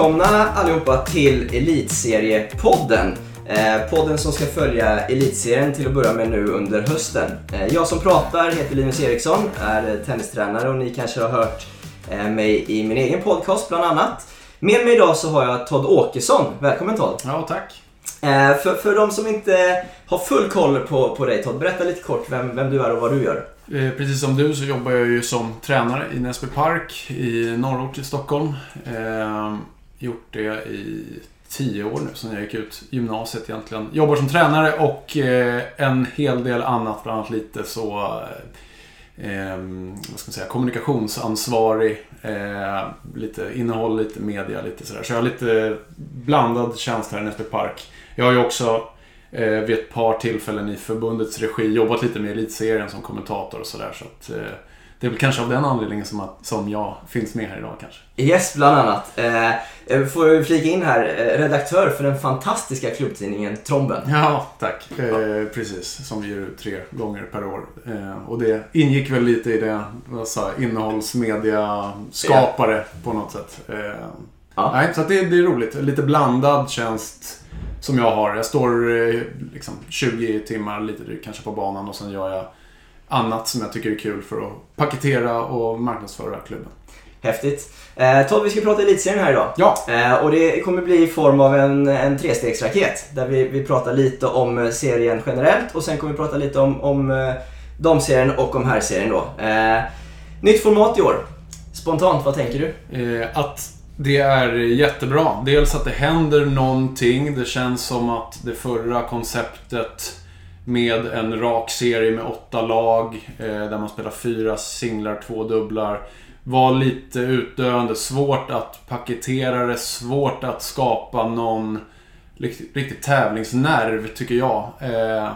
Välkomna allihopa till Elitseriepodden. Eh, podden som ska följa Elitserien till att börja med nu under hösten. Eh, jag som pratar heter Linus Eriksson, är tennistränare och ni kanske har hört eh, mig i min egen podcast bland annat. Med mig idag så har jag Todd Åkesson. Välkommen Todd! Ja, tack. Eh, för, för de som inte har full koll på, på dig Todd, berätta lite kort vem, vem du är och vad du gör. Eh, precis som du så jobbar jag ju som tränare i Näsby Park i norrort i Stockholm. Gjort det i tio år nu, sedan jag gick ut gymnasiet egentligen. Jobbar som tränare och eh, en hel del annat, bland annat lite så eh, ehm, vad ska man säga, kommunikationsansvarig. Eh, lite innehåll, lite media, lite sådär. Så jag har lite blandad tjänst här i Näsby Park. Jag har ju också eh, vid ett par tillfällen i förbundets regi jobbat lite med elitserien som kommentator och sådär. Så att, eh, det är väl kanske av den anledningen som, att, som jag finns med här idag kanske. Yes, bland annat. Eh, jag får flika in här, eh, redaktör för den fantastiska klubbtidningen Tromben. Ja, tack. Eh, precis, som vi ger ut tre gånger per år. Eh, och det ingick väl lite i det, vad sa innehållsmedia-skapare ja. på något sätt. Eh, ja. Nej, så det, det är roligt. Lite blandad tjänst som jag har. Jag står eh, liksom 20 timmar lite drygt kanske på banan och sen gör jag annat som jag tycker är kul för att paketera och marknadsföra klubben. Häftigt. Eh, Todd, vi ska prata elitserien här idag. Ja. Eh, och det kommer bli i form av en, en trestegsraket. Där vi, vi pratar lite om serien generellt och sen kommer vi prata lite om, om eh, damserien och om herrserien då. Eh, nytt format i år. Spontant, vad tänker du? Eh, att det är jättebra. Dels att det händer någonting. Det känns som att det förra konceptet med en rak serie med åtta lag eh, där man spelar fyra singlar, två dubblar. Var lite utdöende, svårt att paketera det, svårt att skapa någon riktig, riktigt tävlingsnerv tycker jag. Eh,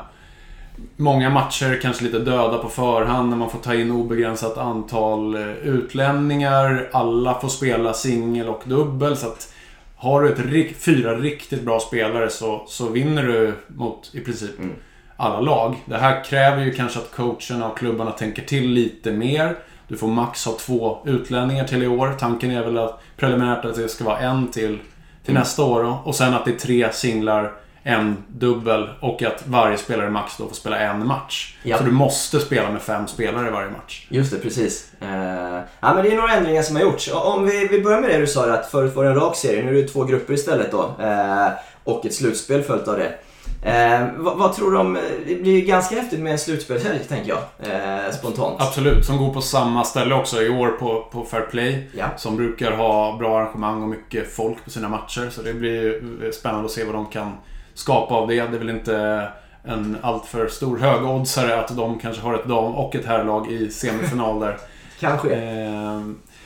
många matcher kanske lite döda på förhand när man får ta in obegränsat antal eh, utlänningar. Alla får spela singel och dubbel. Så att har du ett, fyra riktigt bra spelare så, så vinner du mot i princip mm alla lag. Det här kräver ju kanske att coacherna och klubbarna tänker till lite mer. Du får max ha två utlänningar till i år. Tanken är väl att preliminärt att det ska vara en till, till mm. nästa år. Då. Och sen att det är tre singlar, en dubbel och att varje spelare max då får spela en match. Ja. Så du måste spela med fem spelare i varje match. Just det, precis. Uh, ja, men det är några ändringar som har gjorts. Om vi, vi börjar med det du sa att förut var det en rak serie. Nu är det två grupper istället då. Uh, och ett slutspel följt av det. Eh, vad, vad, tror du om, det blir ju ganska häftigt med en slutspelshelg tänker jag. Eh, spontant. Absolut, som går på samma ställe också i år på, på Fair Play. Ja. Som brukar ha bra arrangemang och mycket folk på sina matcher. Så det blir spännande att se vad de kan skapa av det. Det är väl inte en alltför stor högoddsare att de kanske har ett dam och ett herrlag i semifinal där. kanske. Eh,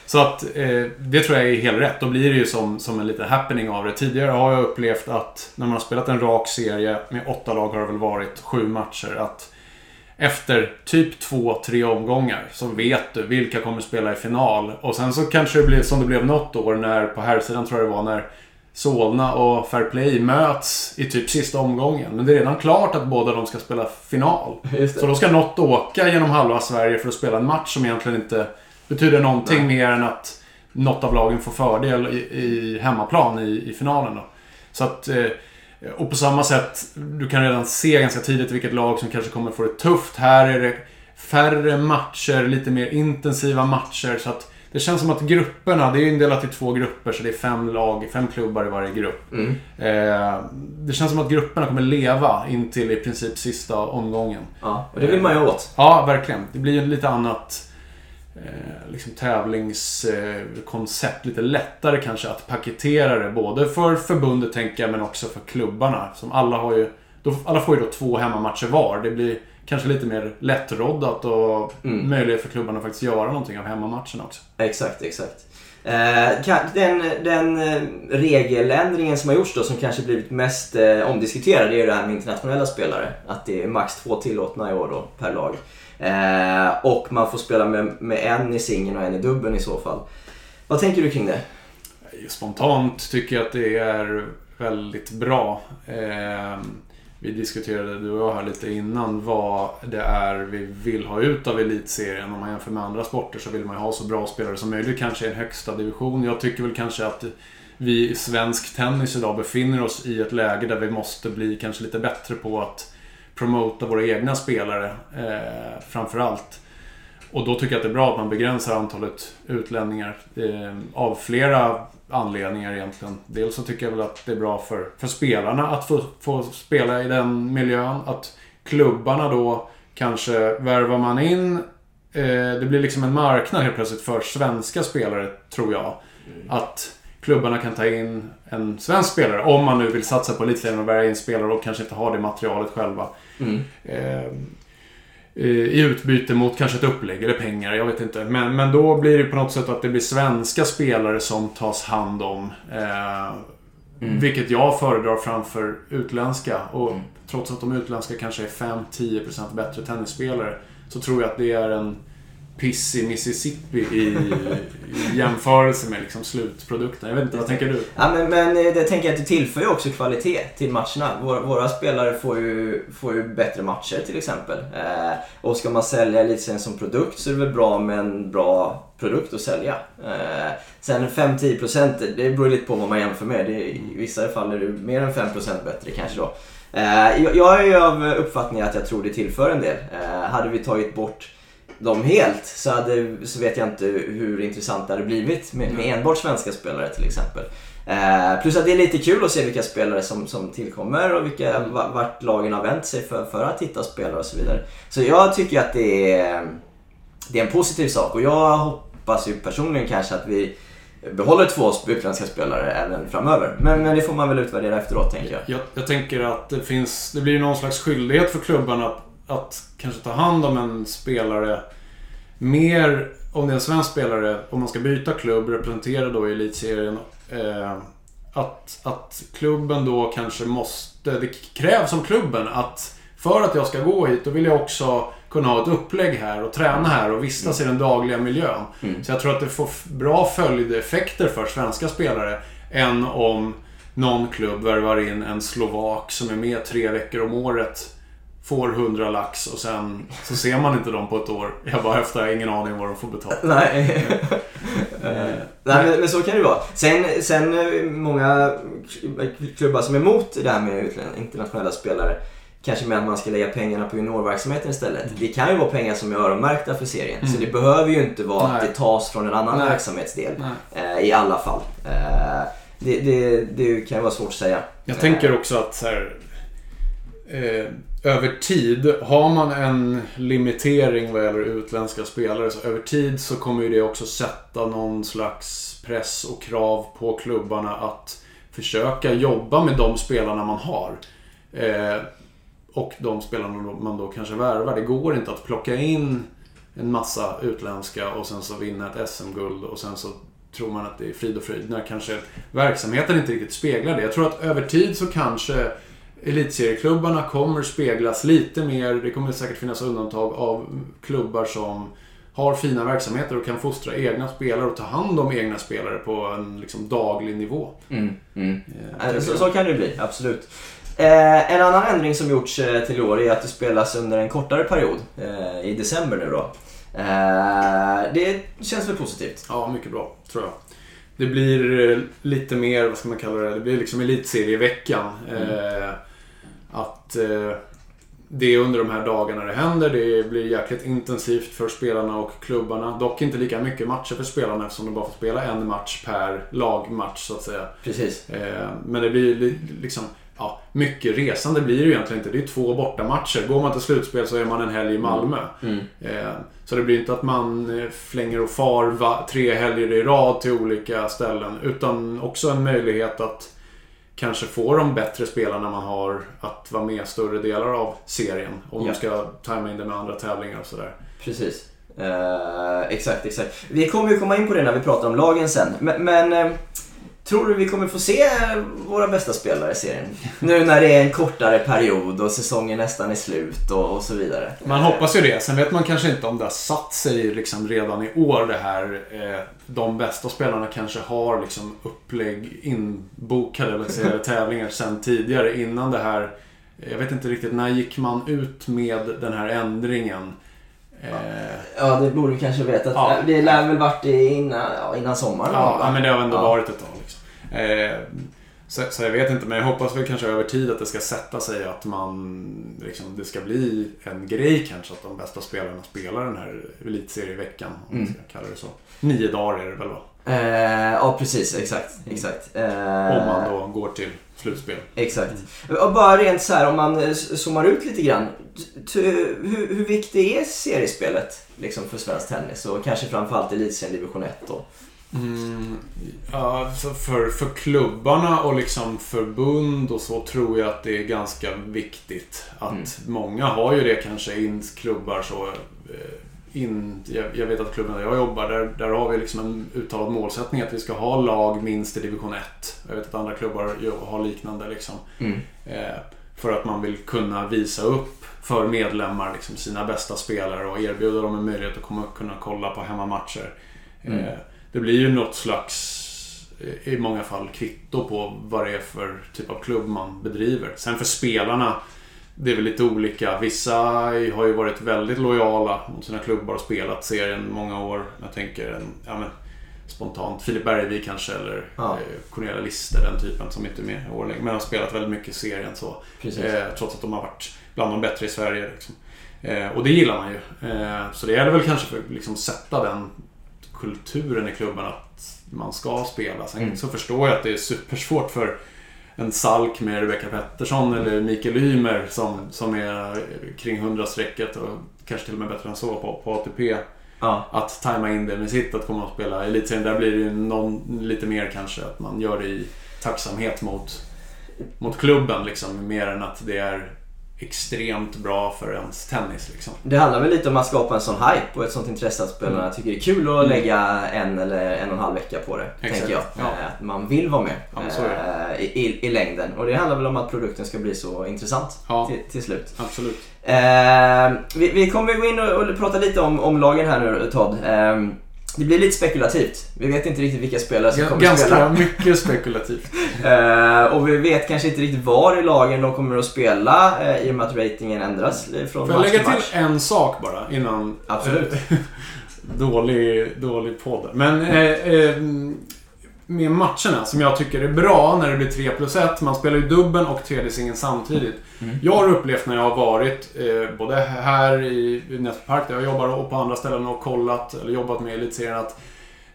så att eh, det tror jag är helt rätt. Då blir det ju som, som en liten happening av det. Tidigare har jag upplevt att när man har spelat en rak serie med åtta lag har det väl varit sju matcher. Att efter typ två, tre omgångar så vet du vilka kommer spela i final. Och sen så kanske det blir som det blev något år när, på här sidan tror jag det var, när Solna och Fair Play möts i typ sista omgången. Men det är redan klart att båda de ska spela final. Så då ska något åka genom halva Sverige för att spela en match som egentligen inte betyder någonting Nej. mer än att något av lagen får fördel i, i hemmaplan i, i finalen. Då. Så att, eh, och på samma sätt, du kan redan se ganska tidigt vilket lag som kanske kommer få det tufft. Här är det färre matcher, lite mer intensiva matcher. Så att det känns som att grupperna, det är indelat i två grupper så det är fem lag, fem klubbar i varje grupp. Mm. Eh, det känns som att grupperna kommer leva in till i princip sista omgången. Ja, och det vill man ju åt. Ja, verkligen. Det blir lite annat eh, liksom tävlingskoncept. lite lättare kanske att paketera det. Både för förbundet tänker jag, men också för klubbarna. Som alla har ju... Då, alla får ju då två hemmamatcher var. Det blir kanske lite mer lättroddat och mm. möjlighet för klubbarna att faktiskt göra någonting av hemmamatcherna också. Exakt, exakt. Eh, den, den eh, regeländringen som har gjorts då som kanske blivit mest eh, omdiskuterad är det här med internationella spelare. Att det är max två tillåtna i år då per lag. Eh, och man får spela med, med en i singeln och en i dubbeln i så fall. Vad tänker du kring det? Spontant tycker jag att det är väldigt bra. Eh, vi diskuterade, du och jag här lite innan, vad det är vi vill ha ut av elitserien. Om man jämför med andra sporter så vill man ju ha så bra spelare som möjligt, kanske i en högsta division. Jag tycker väl kanske att vi i svensk tennis idag befinner oss i ett läge där vi måste bli kanske lite bättre på att promota våra egna spelare eh, framförallt. Och då tycker jag att det är bra att man begränsar antalet utlänningar eh, av flera anledningar egentligen. Dels så tycker jag väl att det är bra för, för spelarna att få, få spela i den miljön. Att klubbarna då kanske värvar man in. Eh, det blir liksom en marknad helt plötsligt för svenska spelare, tror jag. Att klubbarna kan ta in en svensk spelare, om man nu vill satsa på elitserien och värva in spelare och kanske inte har det materialet själva. Mm. Eh, i utbyte mot kanske ett upplägg eller pengar, jag vet inte. Men, men då blir det på något sätt att det blir svenska spelare som tas hand om. Eh, mm. Vilket jag föredrar framför utländska. Och mm. trots att de utländska kanske är 5-10% bättre tennisspelare så tror jag att det är en piss i Mississippi i, i jämförelse med liksom slutprodukten. Jag vet inte, vad tänker du? Ja, men, men eh, det tänker jag att det tillför ju också kvalitet till matcherna. Våra, våra spelare får ju, får ju bättre matcher till exempel. Eh, och ska man sälja elitserien som produkt så är det väl bra med en bra produkt att sälja. Eh, sen 5-10% det beror lite på vad man jämför med. Det, I vissa fall är det mer än 5% bättre kanske då. Eh, jag, jag är ju av uppfattningen att jag tror det tillför en del. Eh, hade vi tagit bort dem helt så, hade, så vet jag inte hur intressant det hade blivit med, med enbart svenska spelare till exempel. Eh, plus att det är lite kul att se vilka spelare som, som tillkommer och vilka, mm. vart lagen har vänt sig för, för att hitta spelare och så vidare. Så jag tycker att det är, det är en positiv sak och jag hoppas ju personligen kanske att vi behåller två utländska spelare även framöver. Men, men det får man väl utvärdera efteråt tänker jag. Jag, jag tänker att det finns, det blir någon slags skyldighet för klubbarna att kanske ta hand om en spelare mer, om det är en svensk spelare, om man ska byta klubb, representera då i elitserien. Eh, att, att klubben då kanske måste, det krävs som klubben att för att jag ska gå hit, då vill jag också kunna ha ett upplägg här och träna här och vistas mm. i den dagliga miljön. Mm. Så jag tror att det får bra följdeffekter för svenska spelare än om någon klubb värvar in en slovak som är med tre veckor om året får 100 lax och sen så ser man inte dem på ett år. Jag bara efter, jag har ingen aning vad de får betalt. Nej. Nej men, men, så kan det vara. Sen, sen eh, många klubbar som är emot det här med internationella spelare Kanske med att man ska lägga pengarna på juniorverksamheten istället. Mm. Det kan ju vara pengar som är öronmärkta för serien. Mm. Så det behöver ju inte vara Nej. att det tas från en annan Nej. verksamhetsdel. Eh, I alla fall. Eh, det, det, det, kan ju vara svårt att säga. Jag tänker också att så här, eh, över tid, har man en limitering vad gäller utländska spelare så över tid så kommer ju det också sätta någon slags press och krav på klubbarna att försöka jobba med de spelarna man har. Eh, och de spelarna man då kanske värvar. Det går inte att plocka in en massa utländska och sen så vinna ett SM-guld och sen så tror man att det är frid och fröjd när kanske verksamheten inte riktigt speglar det. Jag tror att över tid så kanske elitserieklubbarna kommer speglas lite mer. Det kommer säkert finnas undantag av klubbar som har fina verksamheter och kan fostra egna spelare och ta hand om egna spelare på en liksom, daglig nivå. Mm, mm. Ja, så, så, kan det bli, absolut. Eh, en annan ändring som gjorts eh, till år är att det spelas under en kortare period. Eh, I december nu då. Eh, det känns väl positivt? Ja, mycket bra, tror jag. Det blir eh, lite mer, vad ska man kalla det, det blir liksom elitserieveckan. Mm. Att eh, det är under de här dagarna det händer. Det blir jäkligt intensivt för spelarna och klubbarna. Dock inte lika mycket matcher för spelarna eftersom de bara får spela en match per lagmatch så att säga. Precis. Eh, men det blir liksom ja, mycket resande blir det egentligen inte. Det är två bortamatcher. Går man till slutspel så är man en helg i Malmö. Mm. Eh, så det blir inte att man eh, flänger och far tre helger i rad till olika ställen. Utan också en möjlighet att kanske få de bättre spelarna man har att vara med större delar av serien. Om ja. de ska tajma in det med andra tävlingar och sådär. Precis. Uh, exakt, exakt. Vi kommer ju komma in på det när vi pratar om lagen sen. Men, men uh, Tror du vi kommer få se våra bästa spelare i serien? Nu när det är en kortare period och säsongen nästan är slut och, och så vidare. Man hoppas ju det. Sen vet man kanske inte om det har satt sig liksom redan i år det här. Eh, de bästa spelarna kanske har liksom upplägg inbokade, eller säga, tävlingar sen tidigare innan det här Jag vet inte riktigt, när gick man ut med den här ändringen? Eh, Ja, det borde vi kanske veta. Ja. Det lär väl varit innan, ja, innan sommaren? ja, va? men det har ändå Ja. varit ett tag. Eh, så, så jag vet inte, men jag hoppas väl kanske över tid att det ska sätta sig att man liksom, det ska bli en grej kanske att de bästa spelarna spelar den här elitserieveckan. Om Mm. man ska kalla det så. Nio dagar är det väl va? Eh, ja, precis. Exakt. exakt. Eh, Om man då går till slutspel. Exakt. Och bara rent så här om man eh, zoomar ut lite grann. Hur, hur viktigt är seriespelet liksom för svensk tennis och kanske framförallt elitserien division 1 då? Mm, ja, för, för klubbarna och liksom förbund och så tror jag att det är ganska viktigt. Att Mm. många har ju det kanske in klubbar så. eh, In, jag, jag vet att klubben där jag jobbar, där, där har vi liksom en uttalad målsättning att vi ska ha lag minst i division 1. Jag vet att andra klubbar har liknande liksom. Mm. Eh, för att man vill kunna visa upp för medlemmar liksom, sina bästa spelare och erbjuda dem en möjlighet att komma, kunna kolla på hemmamatcher. Mm. Eh, det blir ju något slags, eh, i många fall, kvitto på vad det är för typ av klubb man bedriver. Sen för spelarna, det är väl lite olika. Vissa har ju varit väldigt lojala mot sina klubbar och spelat serien många år. Jag tänker en, ja men, spontant Filip Bergvik kanske eller Ja. eh, Cornelia Lister, den typen som inte är med i år längre. Men har spelat väldigt mycket i serien så. Eh, trots att de har varit bland de bättre i Sverige. Liksom. Eh, och det gillar man ju. Eh, så det gäller väl kanske för att liksom, sätta den kulturen i klubben att man ska spela. Sen Mm. så förstår jag att det är supersvårt för en Salk med Rebecca Pettersson eller Mikael Ymer som, som är kring 100-strecket och kanske till och med bättre än så på, på ATP. Ja. Att tajma in det med sitt att komma och spela elitserien. Där blir det ju någon, lite mer kanske att man gör det i tacksamhet mot, mot klubben liksom. Mer än att det är extremt bra för ens tennis liksom. Det handlar väl lite om att skapa en sån hype och ett sånt intresse att spelarna Mm. tycker det är kul att lägga en eller en och en halv vecka på det. Exakt. Tänker jag. Ja. Eh, Att man vill vara med Ja, eh, i, i, i längden. Och det handlar väl om att produkten ska bli så intressant Ja. till, till slut. Absolut. Eh, vi, vi kommer gå in och, och prata lite om, om lagen här nu Todd. Eh, det blir lite spekulativt. Vi vet inte riktigt vilka spelare som kommer att Ganska spela. mycket spekulativt. Eh, och vi vet kanske inte riktigt var i lagen de kommer att spela eh, i och med att ratingen ändras eh, från Får jag match lägga till match. till en sak bara innan... Absolut. dålig, dålig podd. Men eh, eh, med matcherna som jag tycker är bra när det blir 3 plus 1. Man spelar ju dubbeln och tredje singeln samtidigt. Mm. Jag har upplevt när jag har varit eh, både här i i Näsby Park där jag jobbar och på andra ställen och kollat eller jobbat med elitserien att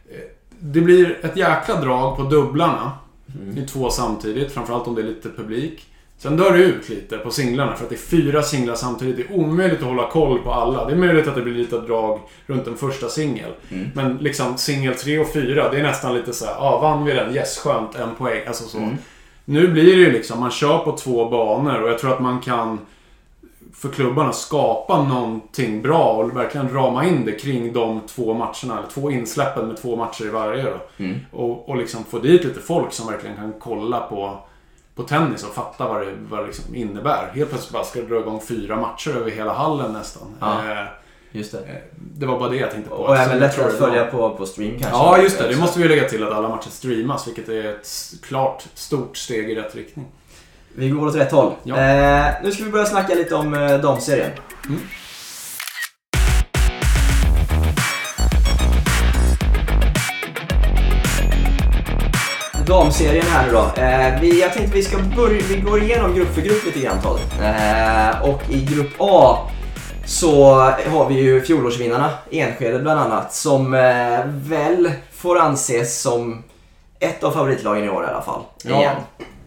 eh, det blir ett jäkla drag på dubblarna. Mm. Det är två samtidigt, framförallt om det är lite publik. Sen dör det ut lite på singlarna för att det är fyra singlar samtidigt. Det är omöjligt att hålla koll på alla. Det är möjligt att det blir lite drag runt en första singel. Mm. Men liksom singel 3 och 4, det är nästan lite så här, ah, vann vi den? Yes, skönt, en poäng. Alltså så. Mm. Nu blir det ju liksom, man kör på två banor och jag tror att man kan för klubbarna skapa någonting bra och verkligen rama in det kring de två matcherna. Eller två insläppen med två matcher i varje då. Mm. Och, och liksom få dit lite folk som verkligen kan kolla på, på tennis och fatta vad det, vad det liksom innebär. Helt plötsligt bara ska det dra igång fyra matcher över hela hallen nästan. Ja. Eh, Just det. eh, det var bara det jag tänkte på. Och Så även lättare att följa på, på stream kanske. Ja, just det. Det måste vi lägga till att alla matcher streamas, vilket är ett klart stort steg i rätt riktning. Vi går åt rätt håll. Ja. Eh, nu ska vi börja snacka lite om eh, damserien. Mm. Damserien här nu då. Eh, vi, jag tänkte vi ska börja, vi går igenom grupp för grupp lite grann Todd. Eh, och i grupp A så har vi ju fjolårsvinnarna, Enskede bland annat, som eh, väl får anses som ett av favoritlagen i år i alla fall. Ja. Igen.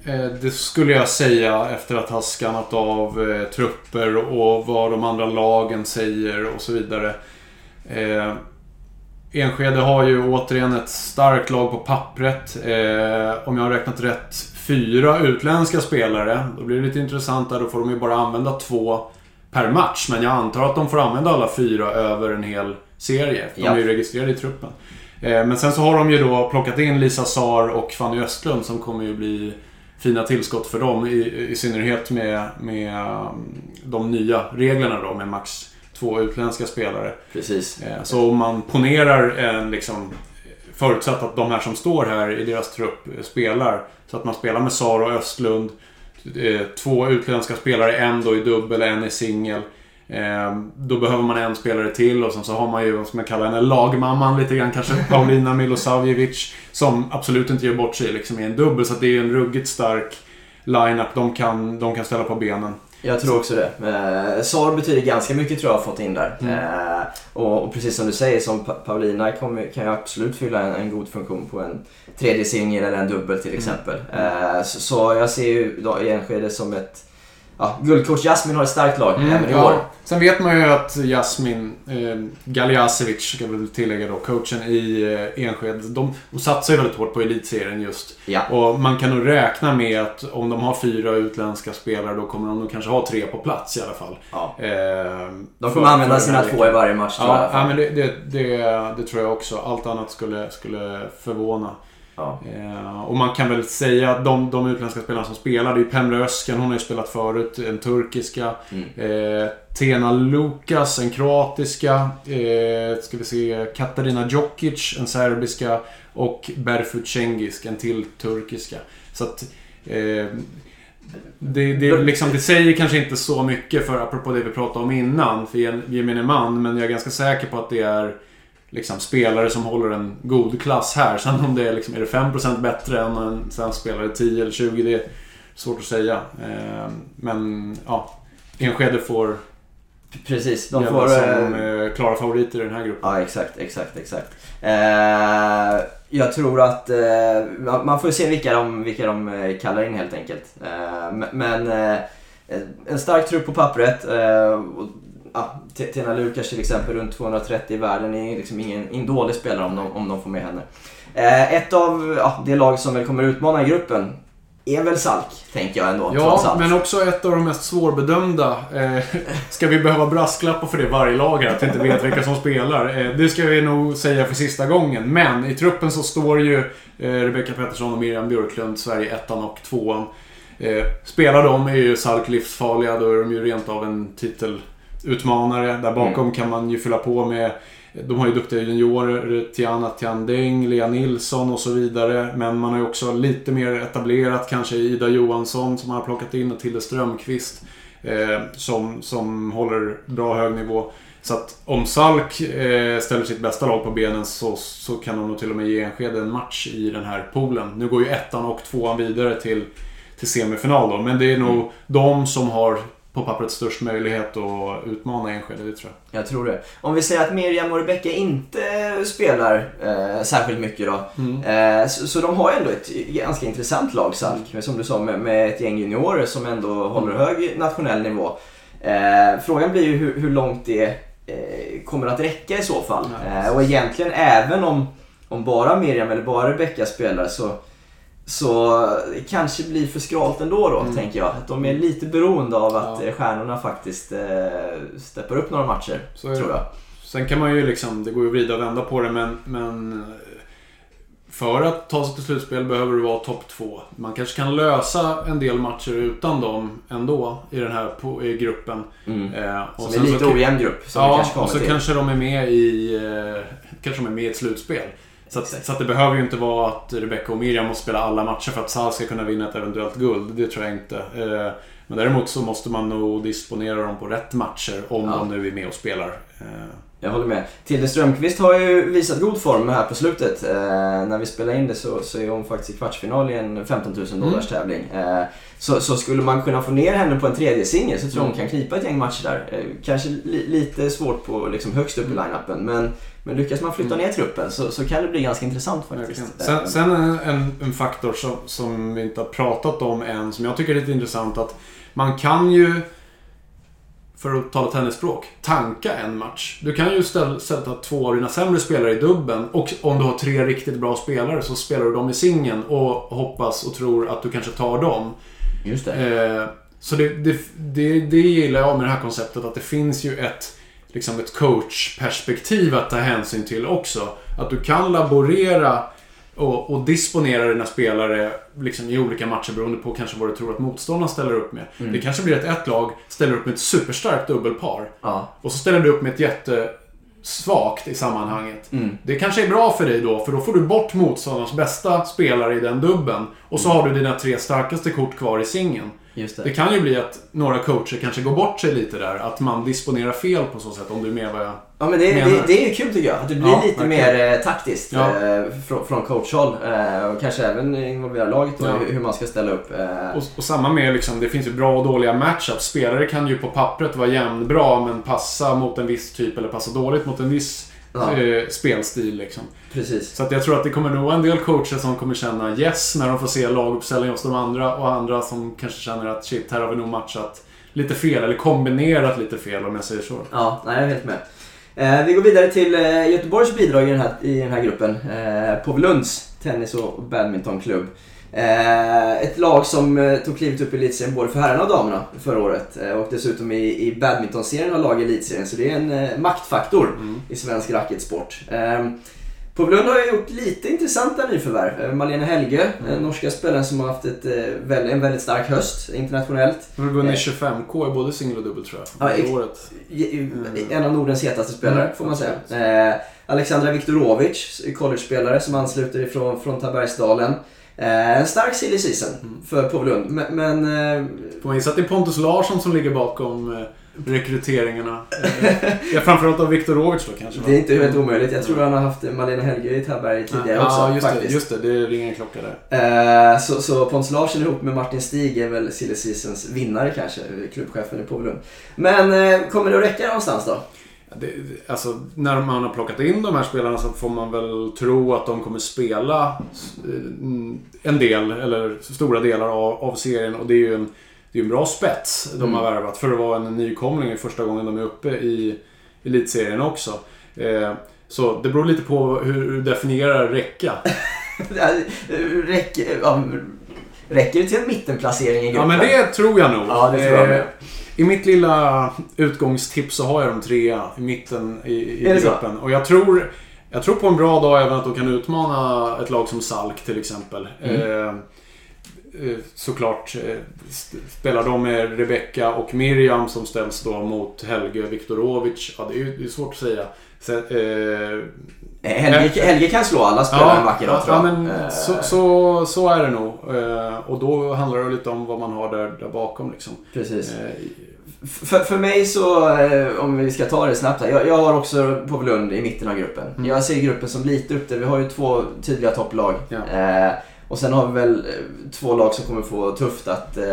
Eh, Det skulle jag säga efter att ha skannat av eh, trupper och vad de andra lagen säger och så vidare. Enskede har ju återigen ett starkt lag på pappret. Eh, om jag har räknat rätt, fyra utländska spelare. Då blir det lite intressant där. Då får de ju bara använda två per match. Men jag antar att de får använda alla fyra över en hel serie. De Ja. är ju registrerade i truppen. Eh, men sen så har de ju då plockat in Lisa Sar och Fanny Östlund som kommer ju bli fina tillskott för dem. I, i synnerhet med, med um, de nya reglerna då med max två utländska spelare. Precis. Eh, Så om man ponerar en liksom Förutsatt att de här som står här i deras trupp eh, spelar. Så att man spelar med Sara och Östlund. eh, två utländska spelare, en då i dubbel, en i singel. Då behöver man en spelare till och sen så har man ju, vad ska man kalla henne, lagmamman lite grann kanske. Paulina Milosavljevic. Som absolut inte gör bort sig liksom i en dubbel. Så det är en ruggigt stark line-up de kan, de kan ställa på benen. Jag tror också det. Eh, Sar betyder ganska mycket tror jag har fått in där. Mm. Eh, och, och precis som du säger, som Pa- Paulina kommer, kan ju absolut fylla en, en god funktion på en tredje singel eller en dubbel till exempel. Eh, så, så jag ser ju Enskede som ett... Ja, guldcoach Jasmin har ett starkt lag Mm, även i år. Sen vet man ju att Jasmin eh, Galjasevic, ska jag väl tillägga då, coachen i eh, Enskede, de, de satsar ju väldigt hårt på elitserien just. Ja. Och man kan nog räkna med att om de har fyra utländska spelare då kommer de nog kanske ha tre på plats i alla fall. Ja. Eh, De kommer använda sina två i varje match tror jag. Ja, ja men det, det, det, det tror jag också. Allt annat skulle, skulle förvåna. Ja. Eh, och man kan väl säga att de, de utländska spelarna som spelar, det är Pemre Özcan, hon har ju spelat förut, en turkiska. Mm. Eh, Tena Lukas, en kroatiska. Eh, ska vi se, Katarina Djokic, en serbiska. Och Berfut Cengiz, en till turkiska. Så att... Eh, det, det, liksom, det säger kanske inte så mycket för, apropå det vi pratade om innan, för gemene man. Men jag är ganska säker på att det är liksom, spelare som håller en god klass här. Sen om det är, liksom, är det 5% bättre än en svensk spelare, 10 eller 20, det är svårt att säga. Eh, men ja, Enskede får Precis, de får... som eh, eh, klara favoriter i den här gruppen. Ja, exakt, exakt, exakt. Eh, jag tror att eh, man får se vilka de, vilka de eh, kallar in helt enkelt. Eh, men- en stark trupp på pappret. Ja, T- Tena Lukas till exempel, runt 230 i världen, är liksom ingen, ingen dålig spelare om de, om de får med henne. Eh, ett av ja, det lag som väl kommer utmana i gruppen är väl Salk, tänker jag ändå. Ja, men också ett av de mest svårbedömda. Eh, ska vi behöva brasklappar för det varje lag här, att vi inte vet vilka som spelar? Eh, det ska vi nog säga för sista gången. Men i truppen så står ju eh, Rebecca Pettersson och Miriam Björklund, Sverige ettan och tvåan. Eh, spelar de är ju Salk livsfarliga, då är de ju rent av en titelutmanare. Där bakom kan man ju fylla på med de har ju duktiga juniorer, Tiana Tiandeng, Lea Nilsson och så vidare. Men man har ju också lite mer etablerat kanske Ida Johansson som man har plockat in och Tilde Strömqvist. Eh, som, som håller bra hög nivå. Så att om Salk eh, ställer sitt bästa lag på benen så, så kan de nog till och med ge Enskede en match i den här poolen. Nu går ju ettan och tvåan vidare till, till semifinal då. Men det är nog de som har på pappret störst möjlighet att utmana Enskede, det tror jag. Jag tror det. Om vi säger att Miriam och Rebecca inte spelar eh, särskilt mycket då. Mm. Eh, så, så de har ändå ett ganska intressant lag, Salk. Men Som du sa, med, med ett gäng juniorer som ändå håller hög nationell nivå. Eh, frågan blir ju hur, hur långt det eh, kommer att räcka i så fall. Ja, Eh, och egentligen även om, om bara Miriam eller bara Rebecca spelar så så det kanske blir för skralt ändå då, Mm. tänker jag. Att de är lite beroende av att Ja. eh, stjärnorna faktiskt eh, steppar upp några matcher, Så tror jag. Sen kan man ju liksom, det går ju att vrida och vända på det men, men eh, för att ta sig till slutspel behöver du vara topp två. Man kanske kan lösa en del matcher utan dem ändå i den här i gruppen. Mm. Eh, och Som är lite så- ojämn grupp som Ja, kanske och så till. kanske de är med i eh, kanske de är med i ett slutspel. Så att, så att det behöver ju inte vara att Rebecca och Miriam måste spela alla matcher för att Sal ska kunna vinna ett eventuellt guld. Det tror jag inte. Eh, Men däremot så måste man nog disponera dem på rätt matcher om Ja. de nu är med och spelar. Eh, Jag håller med. Tilde Strömqvist har ju visat god form här på slutet. Eh, när vi spelar in det så, så är hon faktiskt i kvartsfinal i en 15 000 Mm. dollars tävling. Eh, så, så skulle man kunna få ner henne på en tredje singel så tror jag hon Mm. kan knipa ett gäng matcher där. Eh, kanske li, lite svårt på liksom, högst upp i Mm. line-upen men, men lyckas man flytta ner truppen så, så kan det bli ganska intressant faktiskt. Sen, sen en, en, en faktor som, som vi inte har pratat om än, som jag tycker är lite intressant att man kan ju, för att tala tennisspråk, tanka en match. Du kan ju ställa, sätta två av dina sämre spelare i dubben och om du har tre riktigt bra spelare så spelar du dem i singeln och hoppas och tror att du kanske tar dem. Just det. Eh, så det, det, det, det gillar jag med det här konceptet att det finns ju ett, liksom ett coachperspektiv att ta hänsyn till också. Att du kan laborera och, och disponera dina spelare liksom i olika matcher beroende på kanske vad du tror att motståndaren ställer upp med. Mm. Det kanske blir att ett lag ställer upp med ett superstarkt dubbelpar Ja. och så ställer du upp med ett jättesvagt i sammanhanget. Mm. Det kanske är bra för dig då, för då får du bort motståndarens bästa spelare i den dubben. Och så har du dina tre starkaste kort kvar i singeln. Just det. Det kan ju bli att några coacher kanske går bort sig lite där. Att man disponerar fel på så sätt, om du är med vad jag... Ja men det, Menar det, det är ju kul tycker jag. Att det blir Ja, lite verkligen. mer eh, taktiskt Ja. eh, från, från coachhåll. Eh, och kanske även involvera laget och Ja. hur, hur man ska ställa upp. Och, och samma med liksom, det finns ju bra och dåliga matchups. Spelare kan ju på pappret vara jämnbra men passa mot en viss typ eller passa dåligt mot en viss Ja. spelstil liksom. Precis. Så att jag tror att det kommer nog en del coacher som kommer känna yes när de får se laguppställningen hos de andra och andra som kanske känner att shit, här har vi nog matchat lite fel eller kombinerat lite fel om jag säger så. Ja, nej, jag är helt med. Eh, vi går vidare till eh, Göteborgs bidrag i den här, i den här gruppen. Eh, Påvelunds tennis och badmintonklubb. Eh, ett lag som eh, tog klivet upp i elitserien både för herrarna och damerna förra året. Eh, och dessutom i, i badmintonserien har lag i elitserien. Så det är en eh, maktfaktor Mm. i svensk racketsport. Eh, Påvelund har gjort lite intressanta nyförvärv. Eh, Malene Helge, mm. norska spelaren som har haft ett, eh, en väldigt stark höst internationellt. De har vunnit 25K i både singel och dubbel tror jag. Ja, året. En av Nordens hetaste spelare Mm, får man säga. Eh, Alexandra Viktorovic, college-spelare som ansluter ifrån från Tabergsdalen. Eh, en stark silly season Mm. för Påvelund. Men, men eh, Får man gissa att det är Pontus Larsson som ligger bakom eh, rekryteringarna. Eh, ja, framförallt av Viktorovic då kanske. va? det är inte helt omöjligt. Jag tror han har haft Malena Helge i Taberg tidigare också. Ja, just det, just det. Det ringer en klocka där. Eh, så, så Pontus Larsson ihop med Martin Stig är väl silly seasons vinnare kanske, klubbchefen i Påvelund. Men eh, kommer det att räcka någonstans då? Det, alltså, när man har plockat in de här spelarna så får man väl tro att de kommer spela mm, en del, eller stora delar av, av serien. Och det är ju en, det är en bra spets de har värvat för att vara en nykomling i första gången de är uppe i elitserien också. Eh, så det beror lite på hur du definierar räcka. räcker, ja, räcker det till en mittenplacering i gruppen? Ja, men det tror jag nog. Ja, tror jag. Eh, I mitt lilla utgångstips så har jag dem trea i mitten i, i det så? gruppen. Och jag tror, jag tror på en bra dag även att de kan utmana ett lag som Salk till exempel. Mm. Eh, såklart eh, spelar de med Rebecca och Miriam som ställs då mot Helge Viktorovic. Ja, det är ju det är svårt att säga. Så, eh, Helge, Helge kan slå alla spelare en vacker dag tror ja, jag. men Eh, så, så, så är det nog. Eh, och då handlar det lite om vad man har där, där bakom liksom. Precis. Eh, För, för mig så, eh, om vi ska ta det snabbt här. Jag, jag har också Påvelund i mitten av gruppen. Mm. Jag ser gruppen som lite upp där. Vi har ju två tydliga topplag. Ja. Eh, och sen har vi väl eh, två lag som kommer få tufft att eh,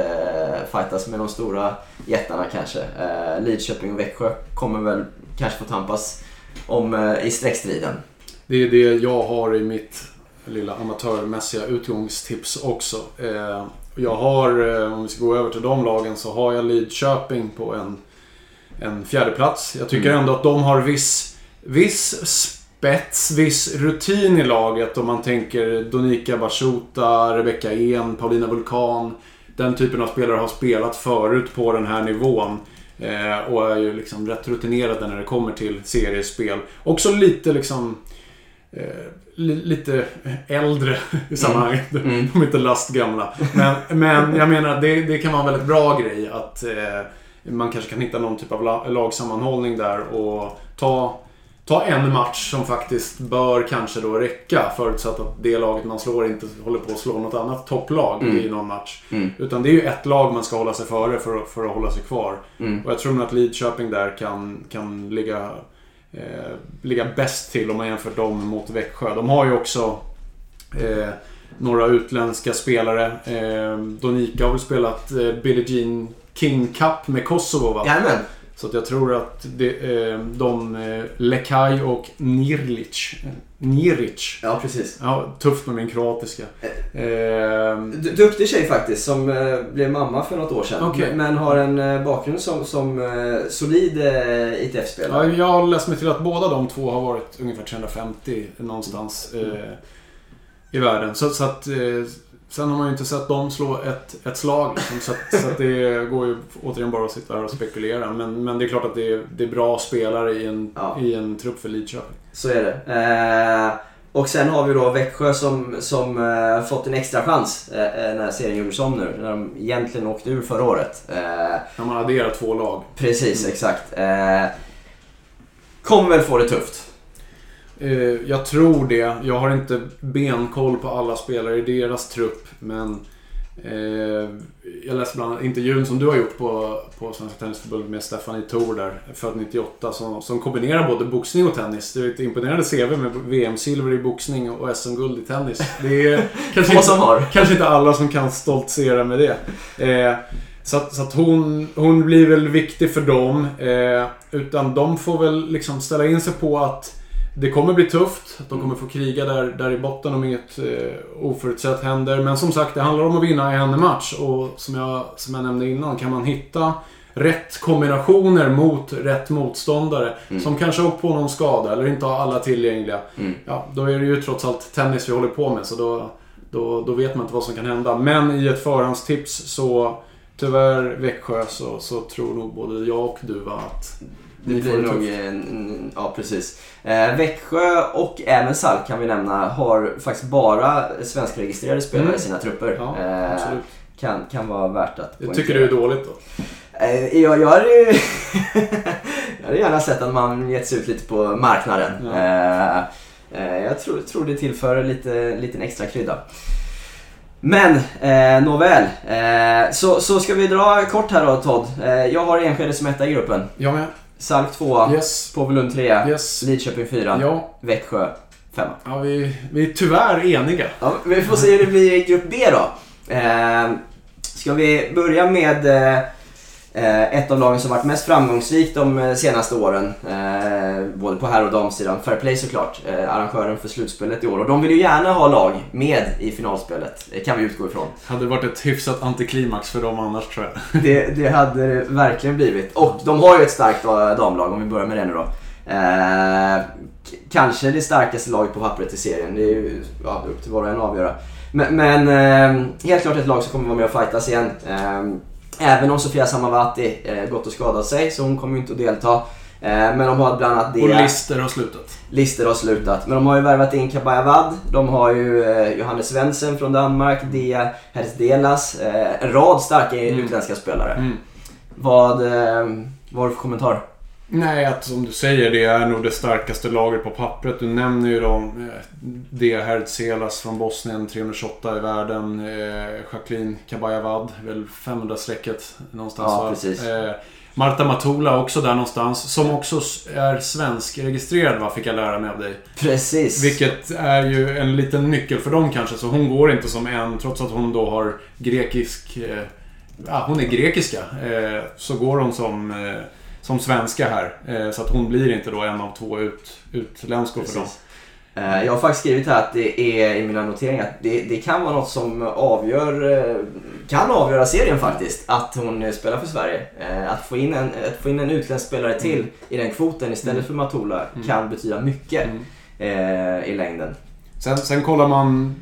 fightas med de stora jättarna kanske. Eh, Lidköping och Växjö kommer väl kanske få tampas om eh, i streckstriden. Det är det jag har i mitt lilla amatörmässiga utgångstips också. Eh, jag har, eh, om vi ska gå över till de lagen, så har jag Lidköping på en, en fjärde plats. Jag tycker Mm. ändå att de har viss, viss spets, viss rutin i laget. Om man tänker Donika Bashuta, Rebecca En, Paulina Vulkan. Den typen av spelare har spelat förut på den här nivån. Eh, och är ju liksom rätt rutinerade när det kommer till seriespel. Också lite liksom... Eh, li, lite äldre i sammanhanget. Mm. De är inte lastgamla. Men, men jag menar, det, det kan vara en väldigt bra grej att eh, man kanske kan hitta någon typ av la, lagsammanhållning där och ta, ta en match som faktiskt bör kanske då räcka förutsatt att det laget man slår inte håller på att slå något annat topplag Mm. i någon match. Mm. Utan det är ju ett lag man ska hålla sig före för, att- för att hålla sig kvar. Mm. Och jag tror nog att Lidköping där kan, kan ligga, eh, ligga bäst till om man jämför dem mot Växjö. De har ju också eh, några utländska spelare. Eh, Donika har väl spelat eh, Billie Jean King Cup med Kosovo va? Jajamän. Så att jag tror att det, eh, de, eh, Lekaj och Nirlic. Niric. Ja, precis. Ja, tufft med min kroatiska. Eh, Du- Duktig tjej faktiskt som eh, blev mamma för något år sedan. Okej. Men- har en bakgrund som, som solid ITF-spelare. Ja, jag har läst mig till att båda de två har varit ungefär 350 någonstans eh, i världen. Så, så att, sen har man ju inte sett dem slå ett, ett slag. Liksom, så att, så att det går ju återigen bara att sitta här och spekulera. Men, men det är klart att det är, det är bra spelare i en, Ja. i en trupp för Lidköping. Så är det. Eh, och sen har vi då Växjö som, som eh, fått en extra chans eh, eh, när serien gjordes om nu. När de egentligen åkte ur förra året. Eh, När man adderar två lag. precis, Mm. exakt. Eh, kommer väl få det tufft. Eh, jag tror det. Jag har inte benkoll på alla spelare i deras trupp. Men Eh, jag läste bland annat intervjun som du har gjort på, på Svenska Tennisförbundet med Stephanie Thor där, född 98, som, som kombinerar både boxning och tennis. Det är ett imponerande CV med VM-silver i boxning och SM-guld i tennis. Det är kanske, inte, har. kanske inte alla som kan stoltsera med det. Eh, så att, så att hon, hon blir väl viktig för dem. Eh, utan de får väl liksom ställa in sig på att det kommer bli tufft. De kommer få kriga där, där i botten om inget eh, oförutsett händer. Men som sagt, det handlar om att vinna en match. Och som jag, som jag nämnde innan, kan man hitta rätt kombinationer mot rätt motståndare. Som kanske åkt på någon skada eller inte har alla tillgängliga. Mm. Ja, då är det ju trots allt tennis vi håller på med. Så då, då, då vet man inte vad som kan hända. Men i ett förhandstips så Tyvärr Växjö så, så tror nog både jag och du va, att Det blir nog, en- ja precis. Eh, Växjö och även Sal kan vi nämna har faktiskt bara svenskregistrerade spelare Mm. i sina trupper. Ja, Eh, kan, kan vara värt att Jag tycker du är dåligt då? Eh, jag, jag, hade ju jag hade gärna sett att man gett sig ut lite på marknaden. Ja. Eh, eh, jag tror, tror det tillför lite liten extra krydda. Men, eh, nåväl. Eh, så, så ska vi dra kort här då Todd. Eh, jag har Enskede som etta i gruppen. Jag med. Salk 2, Yes. Påvelund 3, Yes. Lidköping 4, Ja, Växjö 5. ja vi, vi är tyvärr eniga. Ja, vi får se hur det blir i grupp B då. Eh, ska vi börja med eh, ett av lagen som varit mest framgångsrikt de eh, senaste åren. Eh, både på herr och damsidan. Fair Play såklart, eh, arrangören för slutspelet i år. Och de vill ju gärna ha lag med i finalspelet, kan vi utgå ifrån. Hade det varit ett hyfsat antiklimax för dem annars tror jag. Det, det hade det verkligen blivit. Och de har ju ett starkt eh, damlag om vi börjar med det nu då. Eh, kanske det starkaste laget på pappret i serien. Det är ju ja, upp till var och en att avgöra. Men, men eh, helt klart ett lag som kommer vara med och fightas igen. Även om Sofia Samavati eh, gått och skadat sig så hon kommer ju inte att delta. Eh, men de har bland annat det. Och Lister har slutat. Lister har slutat. Men de har ju värvat in Kabayavad. De har ju eh, Johannes Svensson från Danmark, Dia Herzdelas. En rad starka Mm. utländska spelare. Mm. Vad, vad har du för kommentar? Nej, att som du säger, det är nog det starkaste laget på pappret. Du nämner ju dem. eh, Dea Herdselas från Bosnien, 328 i världen. Eh, Jacqueline Kabayavad, väl 500-strecket någonstans Ja, va? precis. Eh, Marta Matula också där någonstans. Som också är svenskregistrerad va, fick jag lära mig av dig. Precis. Vilket är ju en liten nyckel för dem kanske. Så hon går inte som en, trots att hon då har grekisk... Ja, hon är grekiska. Så går hon som, som svenska här. Eh, så att hon blir inte då en av två ut, utländskor för dem. Eh, Jag har faktiskt skrivit här att det är i mina noteringar att det, det kan vara något som avgör, eh, kan avgöra serien faktiskt. Att hon spelar för Sverige. Att få in en, att få in en utländsk spelare till i den kvoten istället för Matula kan betyda mycket Mm. i längden. Sen, sen kollar man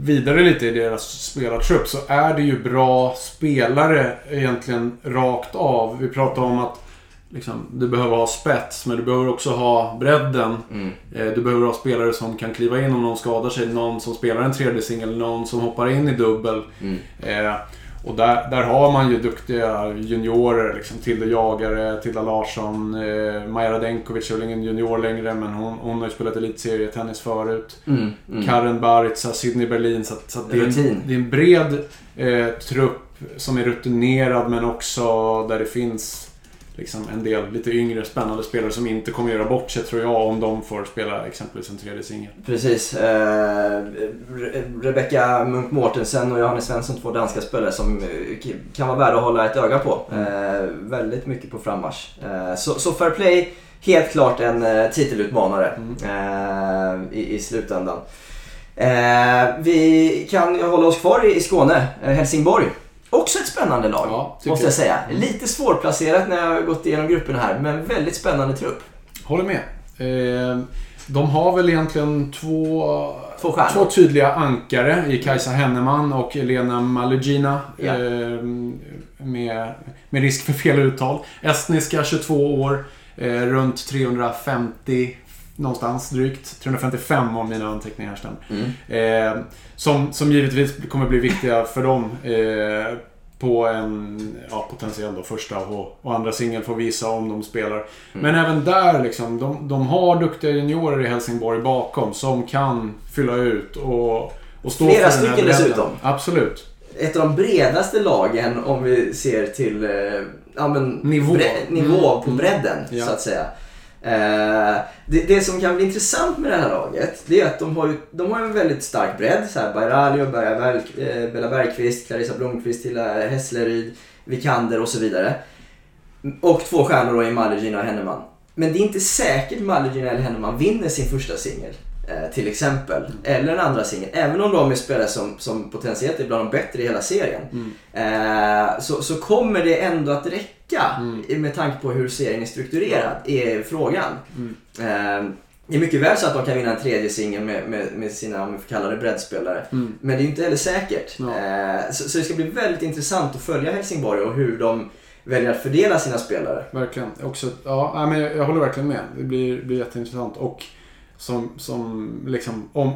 vidare lite i deras spelartrupp så är det ju bra spelare egentligen rakt av. Vi pratar om att liksom, du behöver ha spets men du behöver också ha bredden. Mm. Eh, Du behöver ha spelare som kan kliva in om någon skadar sig. Någon som spelar en tredje singel, någon som hoppar in i dubbel. Mm. Eh, och där, där har man ju duktiga juniorer. Liksom, Tilde Jagare, Tilda Larsson, eh, Maja Radenkovic är väl ingen junior längre men hon, hon har ju spelat elitserietennis förut. Mm. Mm. Karen Baritza, Sydney Berlin. Så, så det, är en, det är en bred eh, trupp som är rutinerad men också där det finns liksom, en del lite yngre spännande spelare som inte kommer göra bort sig tror jag om de får spela exempelvis en tredje singel. Precis. Eh, Re- Rebecca Munk Mortensen och Johannes Svensson, två danska spelare som eh, kan vara värda att hålla ett öga på. Eh, väldigt mycket på frammarsch. Eh, så, så Fair Play, helt klart en eh, titelutmanare eh, i, i slutändan. Vi kan hålla oss kvar i, i Skåne, Helsingborg. Också ett spännande lag, Ja, måste jag säga. Lite svårplacerat när jag har gått igenom grupperna här, men väldigt spännande trupp. Håller med. Eh, de har väl egentligen två, Två två tydliga ankare i Kajsa Henneman och Elena Malugina. Ja. Eh, med, med risk för fel uttal. Estniska, 22 år. Eh, runt 350 någonstans drygt. 355 om mina anteckningar stämmer. Mm. Eh, som, som givetvis kommer bli viktiga för dem eh, på en ja, potentiell då, första och, och andra singel får visa om de spelar. Men även där liksom, de, de har duktiga juniorer i Helsingborg bakom som kan fylla ut och, Och stå Flera för den här stycken dessutom. Absolut. Ett av de bredaste lagen om vi ser till eh, ja, men, Nivå. nivå Mm, på mm. bredden Ja. så att säga. Eh, det, det som kan bli intressant med det här laget det är att de har, de har en väldigt stark bredd. Så här, Bairalio, Berg, eh, Bella Bergqvist, Clarissa Blomqvist, Hilla Hässleryd, Vikander och så vidare. Och två stjärnor då i Malegin och Henneman. Men det är inte säkert Malegin eller Henneman vinner sin första singel. Eh, till exempel. Eller en andra singel. Även om de är spelare som, som potentiellt är bland de bättre i hela serien. Mm. Eh, så, så kommer det ändå att räcka Mm. med tanke på hur serien är strukturerad, är frågan. Mm. Eh, det är mycket väl så att de kan vinna en tredje singel med, med, med sina, om vi får kalla det breddspelare. Mm. Men det är ju inte heller säkert. Ja. Eh, så, så det ska bli väldigt intressant att följa Helsingborg och hur de väljer att fördela sina spelare. Verkligen. Också, ja, men jag, jag håller verkligen med. Det blir, blir jätteintressant. Och som, som liksom, om,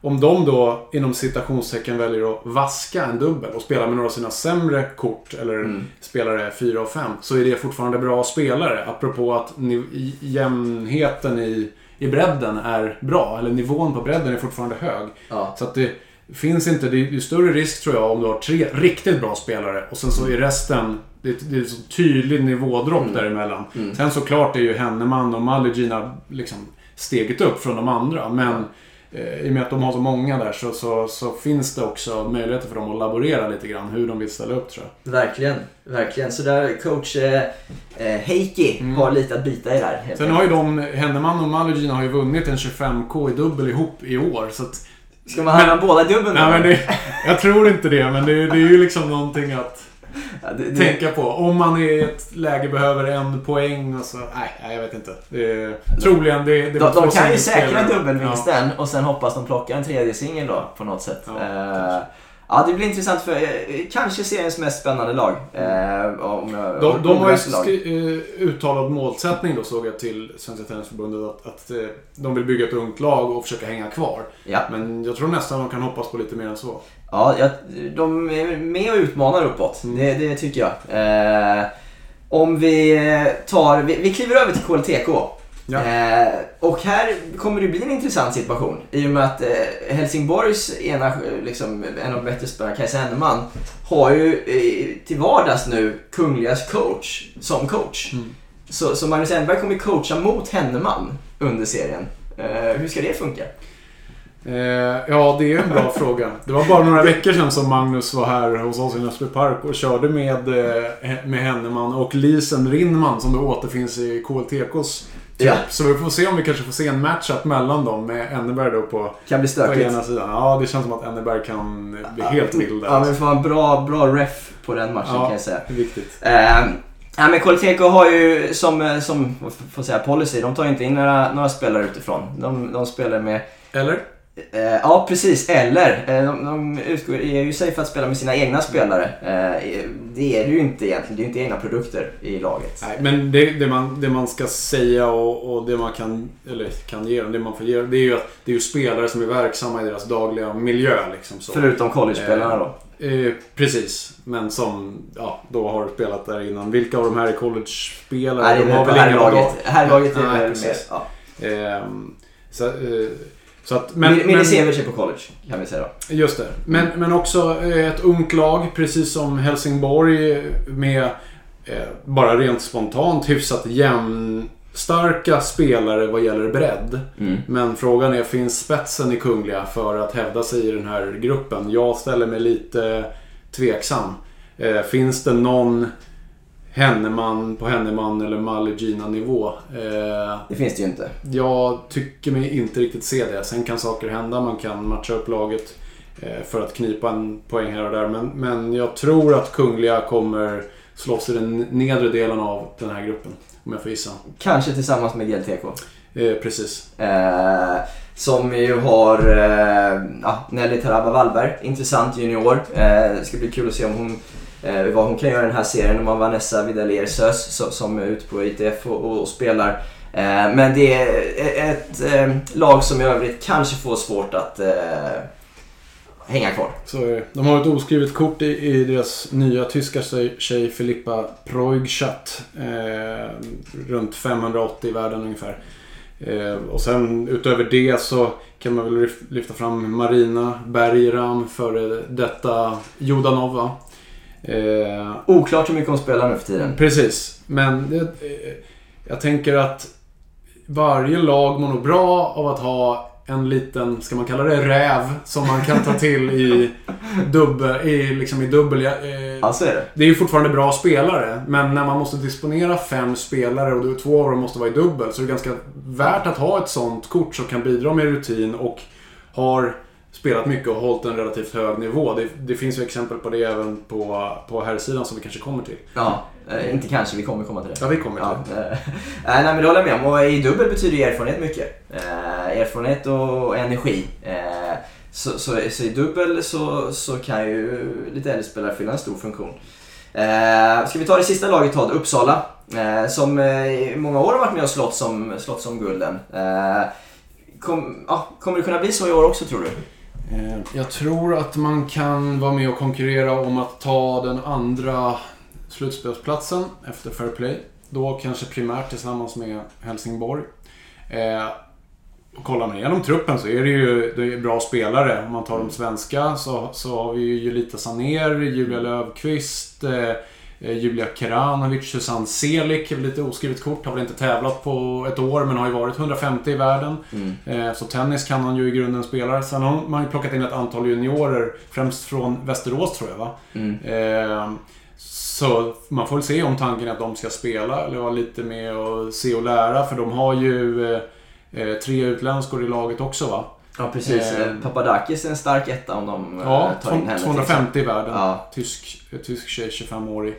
om de då inom citationstecken väljer att vaska en dubbel och spela med några av sina sämre kort eller Mm. spelare 4 och 5 så är det fortfarande bra spelare. Apropå att ni, jämnheten i, i bredden är bra. Eller nivån på bredden är fortfarande hög. Ja. Så att det finns inte, det är större risk tror jag om du har tre riktigt bra spelare och sen så är resten, det är, det är så tydlig nivådropp Mm. däremellan. Mm. Sen såklart är ju Henneman och Malegina liksom steget upp från de andra men eh, i och med att de har så många där så, så, så finns det också möjligheter för dem att laborera lite grann hur de vill ställa upp tror jag. Verkligen, verkligen. Så där coach eh, eh, Heikki Mm. har lite att bita i där. Sen har ju de, Henneman och Malegina har ju vunnit en 25k i dubbel ihop i år så att Ska man hamna båda dubbeln Nej, men det, jag tror inte det, men det, det är ju liksom någonting att det, det, tänka på. Om man i ett läge behöver en poäng och så... Nej, jag vet inte. Det är, troligen det, det de, de kan ju säkra dubbelvinsten och sen hoppas de plockar en tredje singel då på något sätt. Ja, Eh, ja, det blir intressant för eh, kanske seriens mest spännande lag. Eh, om jag, De, de har ju skri, eh, uttalad målsättning då såg jag till Svenska Tennisförbundet att, att eh, de vill bygga ett ungt lag och försöka hänga kvar. Ja, Men jag tror nästan de kan hoppas på lite mer än så. Ja jag, de är med och utmanar uppåt. Mm. Det, det tycker jag. Eh, om vi tar, vi, vi kliver över till KLTK. Ja. Eh, och här kommer det bli en intressant situation i och med att eh, Helsingborgs ena, liksom, en av de bättre spelarna, Kajsa Henneman, har ju eh, till vardags nu Kungligas coach som coach. Mm. Så, så Magnus Enberg kommer coacha mot Henneman under serien. Eh, hur ska det funka? Eh, ja, det är en bra fråga. Det var bara några veckor sedan som Magnus var här hos oss i Näsby Park och körde med, eh, med Henneman och Lisen Rindman som då återfinns i KLTKs trupp. Ja. Så vi får se om vi kanske får se en matchup mellan dem med Enneberg då på, Kan bli på stökigt. ena sidan. Ja, det känns som att Enneberg kan bli helt vild. Ja, men vi får ha en bra, bra ref på den matchen Ja. kan jag säga. Det är viktigt. Eh, ja, men KLTK har ju som, eh, som får säga, policy, de tar inte in några, några spelare utifrån. De, de spelar med Eller? Eh, ja, precis. Eller, eh, de, de utgår, är ju sig för att spela med sina egna spelare. Eh, det är det ju inte egentligen. Det är ju inte egna produkter i laget. Nej, men det, det, man, det man ska säga och, och det man kan, eller kan ge dem, det man får ge det är ju att det är ju spelare som är verksamma i deras dagliga miljö. Liksom, så. Förutom college-spelarna då. Eh, precis, men som ja, då har spelat där innan. Vilka av de här är college-spelare? Nej, De har väl ingen av herrlaget. Är väl mer... Ja. Ehm, så, eh, så att, Men, men, men, Milisevic är på college, kan vi säga då. just det. Men, men också eh, ett ungt lag, precis som Helsingborg med eh, bara rent spontant hyfsat jämnstarka spelare vad gäller bredd. Mm. Men frågan är, finns spetsen i Kungliga för att hävda sig i den här gruppen? Jag ställer mig lite tveksam. Eh, finns det någon Henneman på Henneman eller Malegina-nivå? Eh, Det finns det ju inte. jag tycker mig inte riktigt se det. Sen kan saker hända. Man kan matcha upp laget eh, för att knipa en poäng här och där. Men, men jag tror att Kungliga kommer slåss i den nedre delen av den här gruppen. Om jag får gissa. Kanske tillsammans med GLTK. Eh, precis. Eh, som ju har eh, ja, Nelly Taraba Wallberg, intressant junior. Eh, det ska bli kul att se om hon, eh, vad hon kan göra i den här serien. Om man Vanessa Vidalier Sös som, som är ute på ITF och, och, och spelar. Eh, men det är ett eh, lag som i övrigt kanske får svårt att eh, hänga kvar. Så är det. De har ett oskrivet kort i, i deras nya tyska tjej, tjej Filippa Preugschat. Eh, runt 580 i världen ungefär. Eh, och sen utöver det så kan man väl lyfta fram Marina Bergram, före detta Jodanova. Eh, Oklart hur mycket hon spelar nu för tiden. Precis, men det, eh, jag tänker att varje lag mår nog bra av att ha en liten, ska man kalla det räv, som man kan ta till i dubbel, i, liksom i dubbel. Eh, Ja, så är det. det är ju fortfarande bra spelare, men när man måste disponera fem spelare och två av dem måste vara i dubbel så är det ganska värt att ha ett sånt kort som kan bidra med rutin och har spelat mycket och hållit en relativt hög nivå. Det, det finns ju exempel på det även på, på här sidan som vi kanske kommer till. Ja, eh, inte kanske, vi kommer komma till det. Ja, vi kommer till Ja, eh, nej, men det håller jag med om. Och i dubbel betyder erfarenhet mycket. Eh, erfarenhet och energi. Eh, så, så, så i dubbel så, så kan ju lite äldre spelare fylla en stor funktion. Eh, ska vi ta det sista laget Todd, Uppsala. Eh, som eh, i många år har varit med och slått som, slått som gulden. Eh, kom, ja, kommer det kunna bli så i år också tror du? Eh, jag tror att man kan vara med och konkurrera om att ta den andra slutspelsplatsen efter Fair Play. Då kanske primärt tillsammans med Helsingborg. Eh, och kollar man igenom truppen så är det ju det är bra spelare. Om man tar de svenska så, så har vi ju Julita Saner, Julia Löfqvist. eh, Julia Keranovic, Susanne Selik, lite oskrivet kort. Har väl inte tävlat på ett år men har ju varit 150 i världen. Eh, Så tennis kan han ju i grunden spela. Sen har man ju plockat in ett antal juniorer, främst från Västerås tror jag va? Mm. Eh, Så man får väl se om tanken är att de ska spela eller vara lite med och se och lära. För de har ju eh, eh, tre utländskor i laget också va? Ja precis. Eh, Eh, Papadakis är en stark etta om de eh, Ja, tar in henne. till 250 i världen. Ja. Tysk, eh, tysk tjej, 25-årig.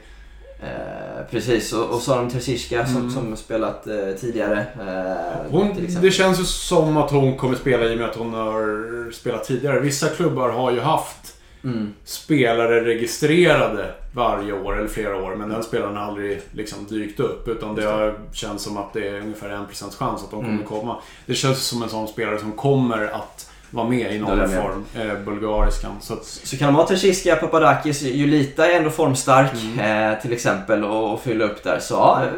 Eh, precis, och, och de Terziska som, Mm. som spelat eh, tidigare. Eh, Hon, det känns ju som att hon kommer spela i och med att hon har spelat tidigare. Vissa klubbar har ju haft Mm. spelare registrerade varje år eller flera år men den spelaren har aldrig liksom dykt upp utan det har känts som att det är ungefär 1% chans att de kommer Mm. komma. Det känns som en sån spelare som kommer att vara med i någon med. form. Eh, bulgariskan. Så att, Så kan de ha Terziska, Papadakis, Julita är ändå formstark Mm. eh, till exempel och, och fylla upp där. Så ja, eh,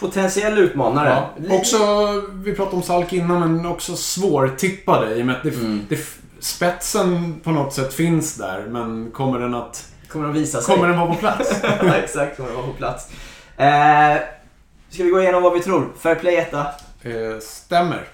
potentiell utmanare. ja. Också, vi pratade om Salk innan men också svårtippade i och med att det, Mm. det, spetsen på något sätt finns där men kommer den att Kommer de visa sig? Kommer den vara på plats? ja, exakt, kommer de vara på plats. Eh, ska vi gå igenom vad vi tror? Fair play etta. eh, stämmer.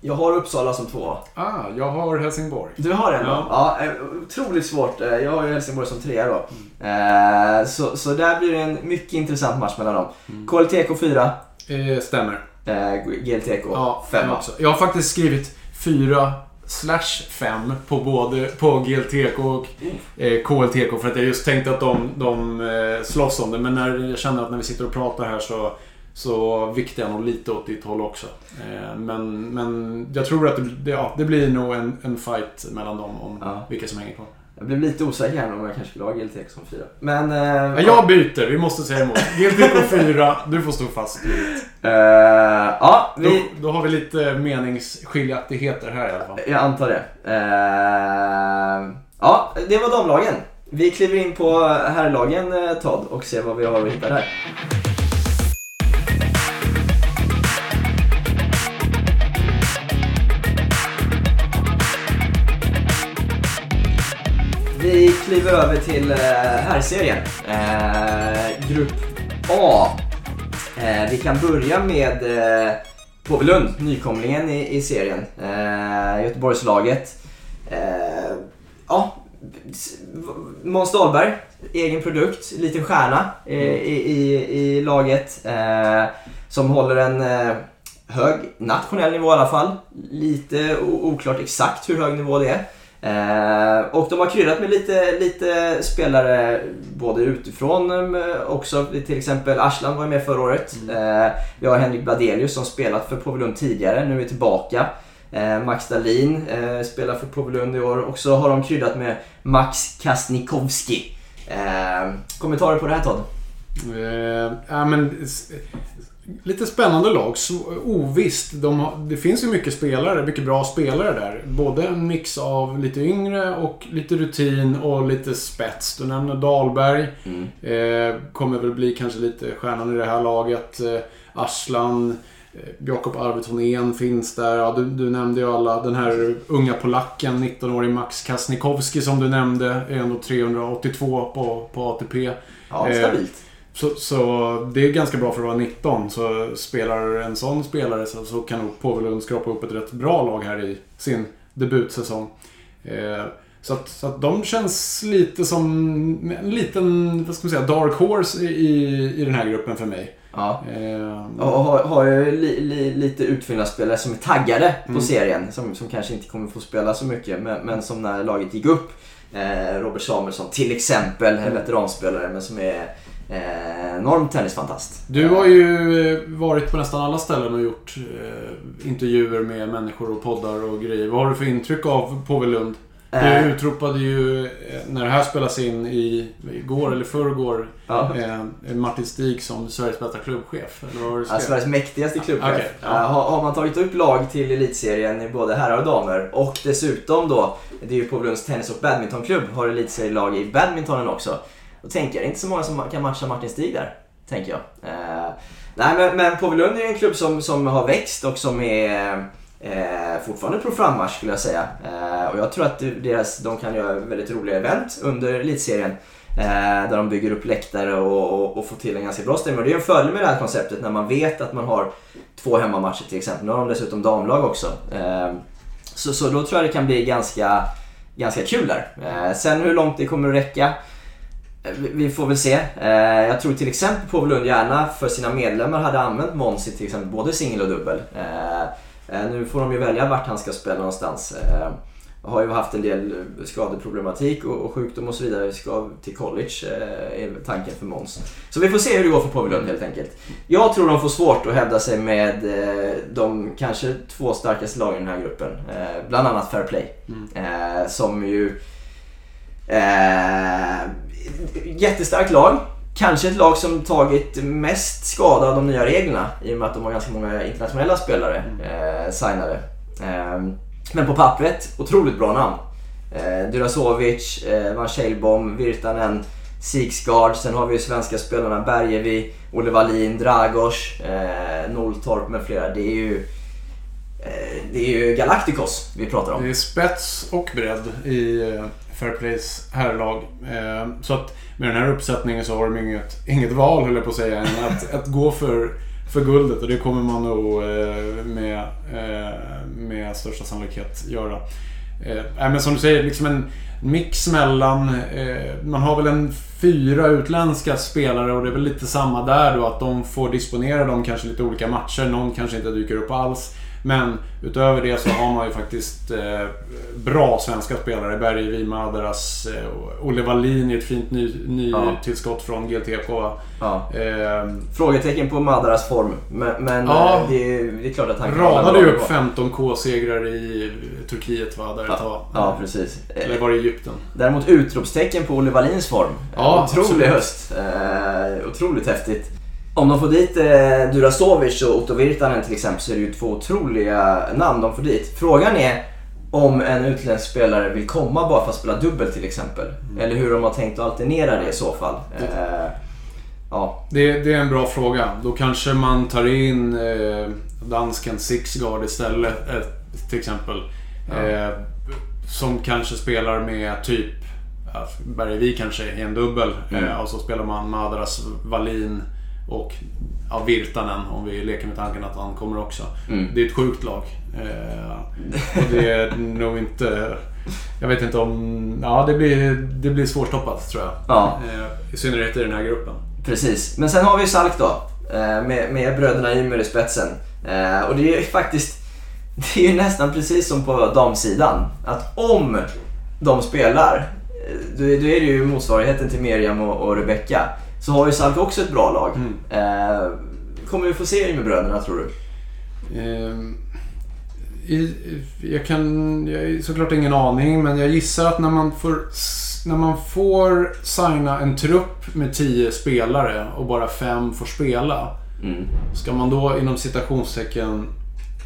Jag har Uppsala som två. Ah, jag har Helsingborg. Du har då? Ja. Ja. eh, otroligt svårt. Eh, Jag har ju Helsingborg som trea då. Eh, så, så där blir det en mycket intressant match mellan dem. Mm. KLTK 4, Eh, stämmer. eh, GLTK Ja, 5. också. Jag har faktiskt skrivit 4 slash 5 på både på GLTK och eh, KLTK för att jag just tänkte att de, de eh, slåss om det. Men när jag känner att när vi sitter och pratar här så, så viktar jag nog lite åt ditt håll också. Eh, men, men jag tror att det, ja, det blir nog en, en fight mellan dem om Ja. vilka som hänger kvar. Jag blev lite osäker här om jag kanske skulle ha GLTK som 4. Men... Eh, Ja, jag byter, vi måste säga emot. GLTK 4, du får stå fast vid eh, ja, Då, vi, då har vi lite meningsskiljaktigheter här i alla fall. jag antar det. Eh, ja, det var damlagen. Vi kliver in på herrlagen Todd och ser vad vi har att hitta där. Kliver över till eh, herrserien. Eh, grupp A. Eh, vi kan börja med eh, Påvelund, nykomlingen i, i serien. Eh, Göteborgslaget. Eh, ja, Måns Dahlberg, egen produkt, liten stjärna eh, i, i, i laget. Eh, som håller en eh, hög nationell nivå i alla fall. Lite oklart exakt hur hög nivå det är. Eh, och de har kryddat med lite, lite spelare både utifrån eh, också. Till exempel Arslan var med förra året. Eh, vi har Henrik Bladelius som spelat för Påvelund tidigare, nu är tillbaka. Eh, Max Dahlin spelar för Påvelund i år och så har de kryddat med Max Kasnikowski. Kommentarer på det här Todd? Ja, men, lite spännande lag. Så, ovisst. De har, det finns ju mycket spelare, mycket bra spelare där. Både en mix av lite yngre och lite rutin och lite spets. Du nämner Dahlberg. Eh, kommer väl bli kanske lite stjärnan i det här laget. Eh, Arslan. Jakob Arvidsson finns där. Ja, du, du, nämnde ju alla. Den här unga polacken, 19-årig Max Kasnikowski som du nämnde, är ändå 382 på, på ATP. Ja, stabilt. Så, så, det är ganska bra för att vara 19. Så spelar en sån spelare så, så kan nog Påvelund skrapa upp ett rätt bra lag här i sin debutsäsong. Eh, så, att, så att de känns lite som en liten, vad ska man säga, dark horse i, i den här gruppen för mig. Ja. Eh, och har, har ju li, li, lite utfyllnadsspelare som är taggade på mm. serien. Som, som kanske inte kommer få spela så mycket, men, men som när laget gick upp. Eh, Robert Samuelsson till exempel, en mm. veteranspelare, men som är enorm tennisfantast. Du har ju eh, varit på nästan alla ställen och gjort eh, intervjuer med människor och poddar och grejer. Vad har du för intryck av Påvelund? Du eh. utropade ju eh, när det här spelas in i igår eller förrgår ja. eh, Martin Stig som Sveriges bästa klubbchef. Eller vad ja, Sveriges mäktigaste klubbchef. Okay, ja. har, har, man tagit upp lag till elitserien i både herrar och damer och dessutom då, det är ju Påvelunds tennis och badmintonklubb, har elitserielag i badmintonen också. Tänker jag, det är inte så många som kan matcha Martin Stig där. Tänker jag. Eh, nej men, men Påvelund är en klubb som, som har växt och som är eh, fortfarande på frammarsch skulle jag säga. Eh, och jag tror att deras, de kan göra väldigt roliga event under elitserien. Eh, där de bygger upp läktare och, och, och får till en ganska bra stämning. Och det är en fördel med det här konceptet när man vet att man har två hemmamatcher till exempel. Nu har de dessutom damlag också. Eh, så, så då tror jag det kan bli ganska, ganska kul där. Eh, sen hur långt det kommer att räcka vi får väl se. Eh, jag tror till exempel Påvelund gärna för sina medlemmar hade använt Måns i till exempel både singel och dubbel. Eh, eh, nu får de ju välja vart han ska spela någonstans. Har ju haft en del skadeproblematik och sjukdom och så vidare. Ska till college är tanken för Måns. Så vi får se hur det går för Påvelund helt enkelt. Jag tror de får svårt att hävda sig med de kanske två starkaste lagen i den här gruppen. Bland annat Fair Play. Mm. Som ju jättestarkt lag. Kanske ett lag som tagit mest skada av de nya reglerna i och med att de har ganska många internationella spelare eh, signade. Eh, men på pappret, otroligt bra namn. Eh, Durasovic, eh, Van Scheilbom, Virtanen, Sigsgaard. Sen har vi ju svenska spelarna Bergevi, Olle Wallin, Dragos, eh, Noltorp med flera. Det är ju eh, det är ju Galacticos vi pratar om. Det är spets och bredd i eh, Fairplays herrlag. Eh, så att med den här uppsättningen så har de inget, inget val, höll jag på att säga, än att, att gå för, för guldet. Och det kommer man nog eh, med, eh, med största sannolikhet göra. men som du säger, liksom en mix mellan... man har väl en fyra utländska spelare och det är väl lite samma där då att de får disponera dem kanske lite olika matcher. Någon kanske inte dyker upp alls. Men utöver det så har man ju faktiskt eh, bra svenska spelare. Bergevi, Madaras, eh, Olle Wallin är ett fint ny, ny ja. tillskott från GLTK. Ja. Eh, Frågetecken på Madaras form. Men, men ja, eh, det, det, är klart att han kan Radade ju upp 15 K-segrar i Turkiet va, där ett tag. Ja, precis. Eller var det Egypten? Däremot utropstecken på Olle Wallins form. Ja, Otrolig absolut. höst. Eh, otroligt häftigt. Om de får dit eh, Durasovic och Otto Virtanen till exempel så är det ju två otroliga namn de får dit. Frågan är om en utländsk spelare vill komma bara för att spela dubbel till exempel. Mm. Eller hur de har tänkt att alternera det i så fall. Eh, ja. det, det, är en bra fråga. Då kanske man tar in eh, dansken Sixguard istället eh, till exempel. Ja. Eh, som kanske spelar med typ Bergevik kanske i en dubbel mm. Eh, och så spelar man Madras Wallin och ja, Virtanen, om vi leker med tanken att han kommer också. Mm. Det är ett sjukt lag. Eh, och det är nog inte... Jag vet inte om... Ja, det blir, det blir svårstoppat tror jag. Ja. Eh, I synnerhet i den här gruppen. Precis. Men sen har vi Salk då. Eh, med, med bröderna Ymer i spetsen. Eh, och det är ju faktiskt... Det är ju nästan precis som på damsidan. Att om de spelar, eh, då är det ju motsvarigheten till Miriam och, och Rebecca så har ju Salk också ett bra lag. Mm. Eh, kommer vi få se Ymerbröderna tror du? Eh, jag kan... Jag har såklart ingen aning, men jag gissar att när man får när man får signa en trupp med tio spelare och bara fem får spela. Mm. Ska man då inom citationstecken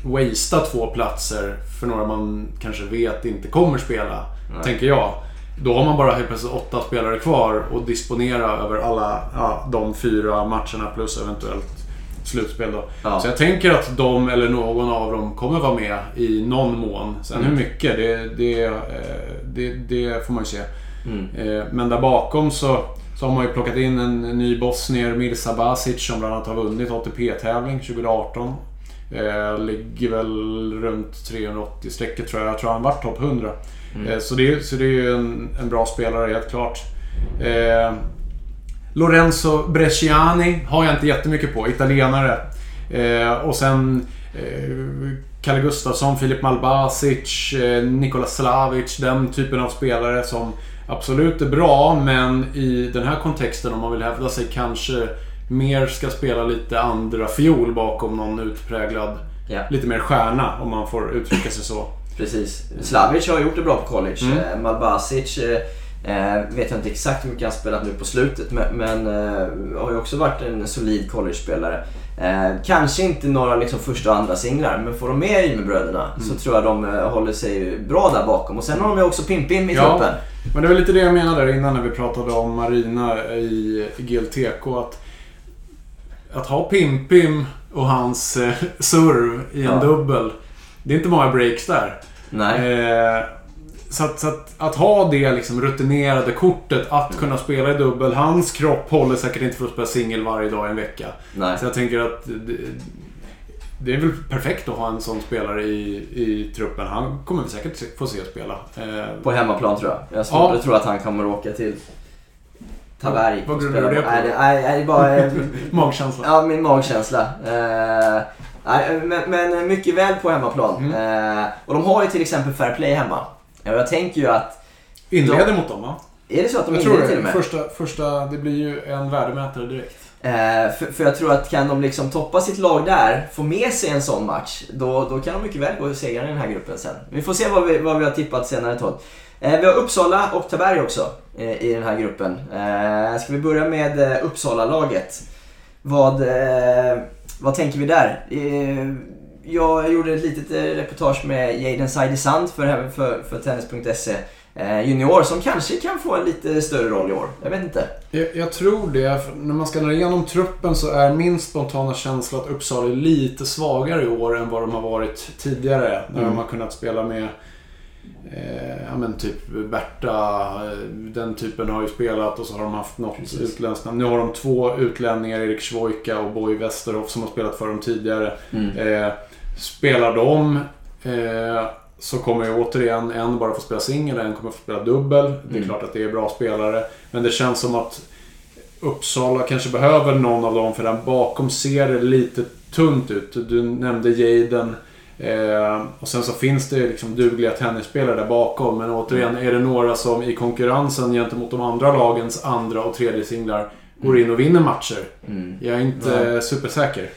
wastea två platser för några man kanske vet inte kommer spela? Nej. Tänker jag. Då har man bara helt plötsligt åtta spelare kvar och disponera över alla ja, de fyra matcherna plus eventuellt slutspel då. Ja. Så jag tänker att de eller någon av dem kommer vara med i någon mån. Sen Mm. hur mycket, det, det, eh, det, det får man ju se. Mm. Eh, Men där bakom så, så har man ju plockat in en ny bosnier, Mirza Basic, som bland annat har vunnit ATP-tävling 2018. Eh, ligger väl runt 380-strecket tror jag. Jag tror han varit topp 100. Eh, så, det, är- så det är ju en, en bra spelare, helt klart. Eh, Lorenzo Bresciani har jag inte jättemycket på, italienare. Eh, och sen eh, Kalle Gustafsson, Filip Malbasic, eh, Nikola Slavic. Den typen av spelare som absolut är bra, men i den här kontexten om man vill hävda sig kanske mer ska spela lite andra fiol bakom någon utpräglad, Ja. lite mer stjärna om man får uttrycka sig så. Precis. Slavic har gjort det bra på college. Mm. Eh, Malbasic eh, eh, vet jag inte exakt hur mycket han spelat nu på slutet men, men eh, har ju också varit en solid college-spelare. Eh, kanske inte några liksom, första och andra singlar men får de med Ymerbröderna Mm. så tror jag de eh, håller sig bra där bakom. Och sen har de ju också Pimpim i Ja. truppen. Men det var lite det jag menade där innan när vi pratade om Marina i GLTK. Att, att ha Pimpim och hans eh, serv i en Ja. dubbel. Det är inte många breaks där. Nej. Eh, så att, så att, att ha det liksom rutinerade kortet att kunna spela i dubbel. Hans kropp håller säkert inte för att spela singel varje dag i en vecka. Nej. Så jag tänker att det, det är väl perfekt att ha en sån spelare i, i truppen. Han kommer vi säkert få se spela. Eh, På hemmaplan tror jag. Jag Ja. att tro att han kommer åka till Taberg. Vad grundar du det på-? Nej, det- nej, nej, bara... magkänsla. Ja, min magkänsla. Eh, nej, men, men mycket väl på hemmaplan. Mm. Eh, och de har ju till exempel Fair Play hemma. Och jag tänker ju att... Inleder mot dem va? Är det så att de jag tror inleder till och det. med? Första, första, det blir ju en värdemätare direkt. Eh, för, för jag tror att kan de liksom toppa sitt lag där, få med sig en sån match, då, då kan de mycket väl gå och segra i den här gruppen sen. Vi får se vad vi, vad vi har tippat senare Todd. Eh, vi har Uppsala och Taberg också eh, i den här gruppen. Eh, ska vi börja med eh, Uppsala-laget? Vad, eh, vad tänker vi där? Eh, jag gjorde ett litet eh, reportage med Jaden Saidisand för, för, för Tennis.se eh, Junior som kanske kan få en lite större roll i år. Jag vet inte. Jag, jag tror det. När man ska dra igenom truppen så är min spontana känsla att Uppsala är lite svagare i år än vad de har varit tidigare. När Mm. de har kunnat spela med eh, ja, men typ Berta, eh, den typen har ju spelat och så har de haft något Precis. utländskt namn. Nu har de två utlänningar, Erik Schwoika och Boy Westerhoff som har spelat för dem tidigare. Eh, spelar de eh, så kommer ju återigen en bara få spela singel, en kommer få spela dubbel. Det är Mm. klart att det är bra spelare. Men det känns som att Uppsala kanske behöver någon av dem för där bakom ser det lite tunt ut. Du nämnde Jaden. Eh, och sen så finns det liksom dugliga tennisspelare där bakom. Men återigen, är det några som i konkurrensen gentemot de andra lagens andra och tredje singlar går in och vinner matcher? Mm. Jag är inte supersäker.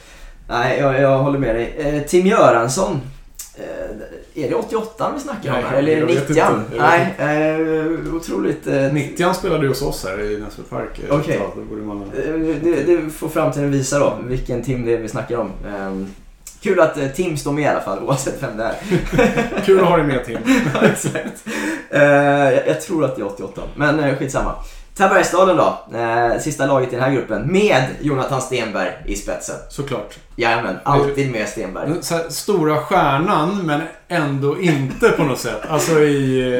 Nej, jag, jag håller med dig. Eh, Tim Göransson. Eh, är det 88 vi snackar om Nej, här? Eller är jag det vet 90 inte. Jag vet Nej, eh, otroligt... Eh, 90 spelade ju hos oss här i Näsby Park. Okej. borde man... det, det får framtiden visa då, vilken Tim det är vi snackar om. Kul att eh, Tim står med i alla fall, oavsett vem det är. Kul att ha dig med Tim. Ja, Exakt. Eh, jag, jag tror att det är 88, men eh, skitsamma. Tabergsdalen då, eh, sista laget i den här gruppen, med Jonathan Stenberg i spetsen. Såklart. Jajamän, alltid med Stenberg. Här, stora stjärnan, men ändå inte på något sätt. Alltså i...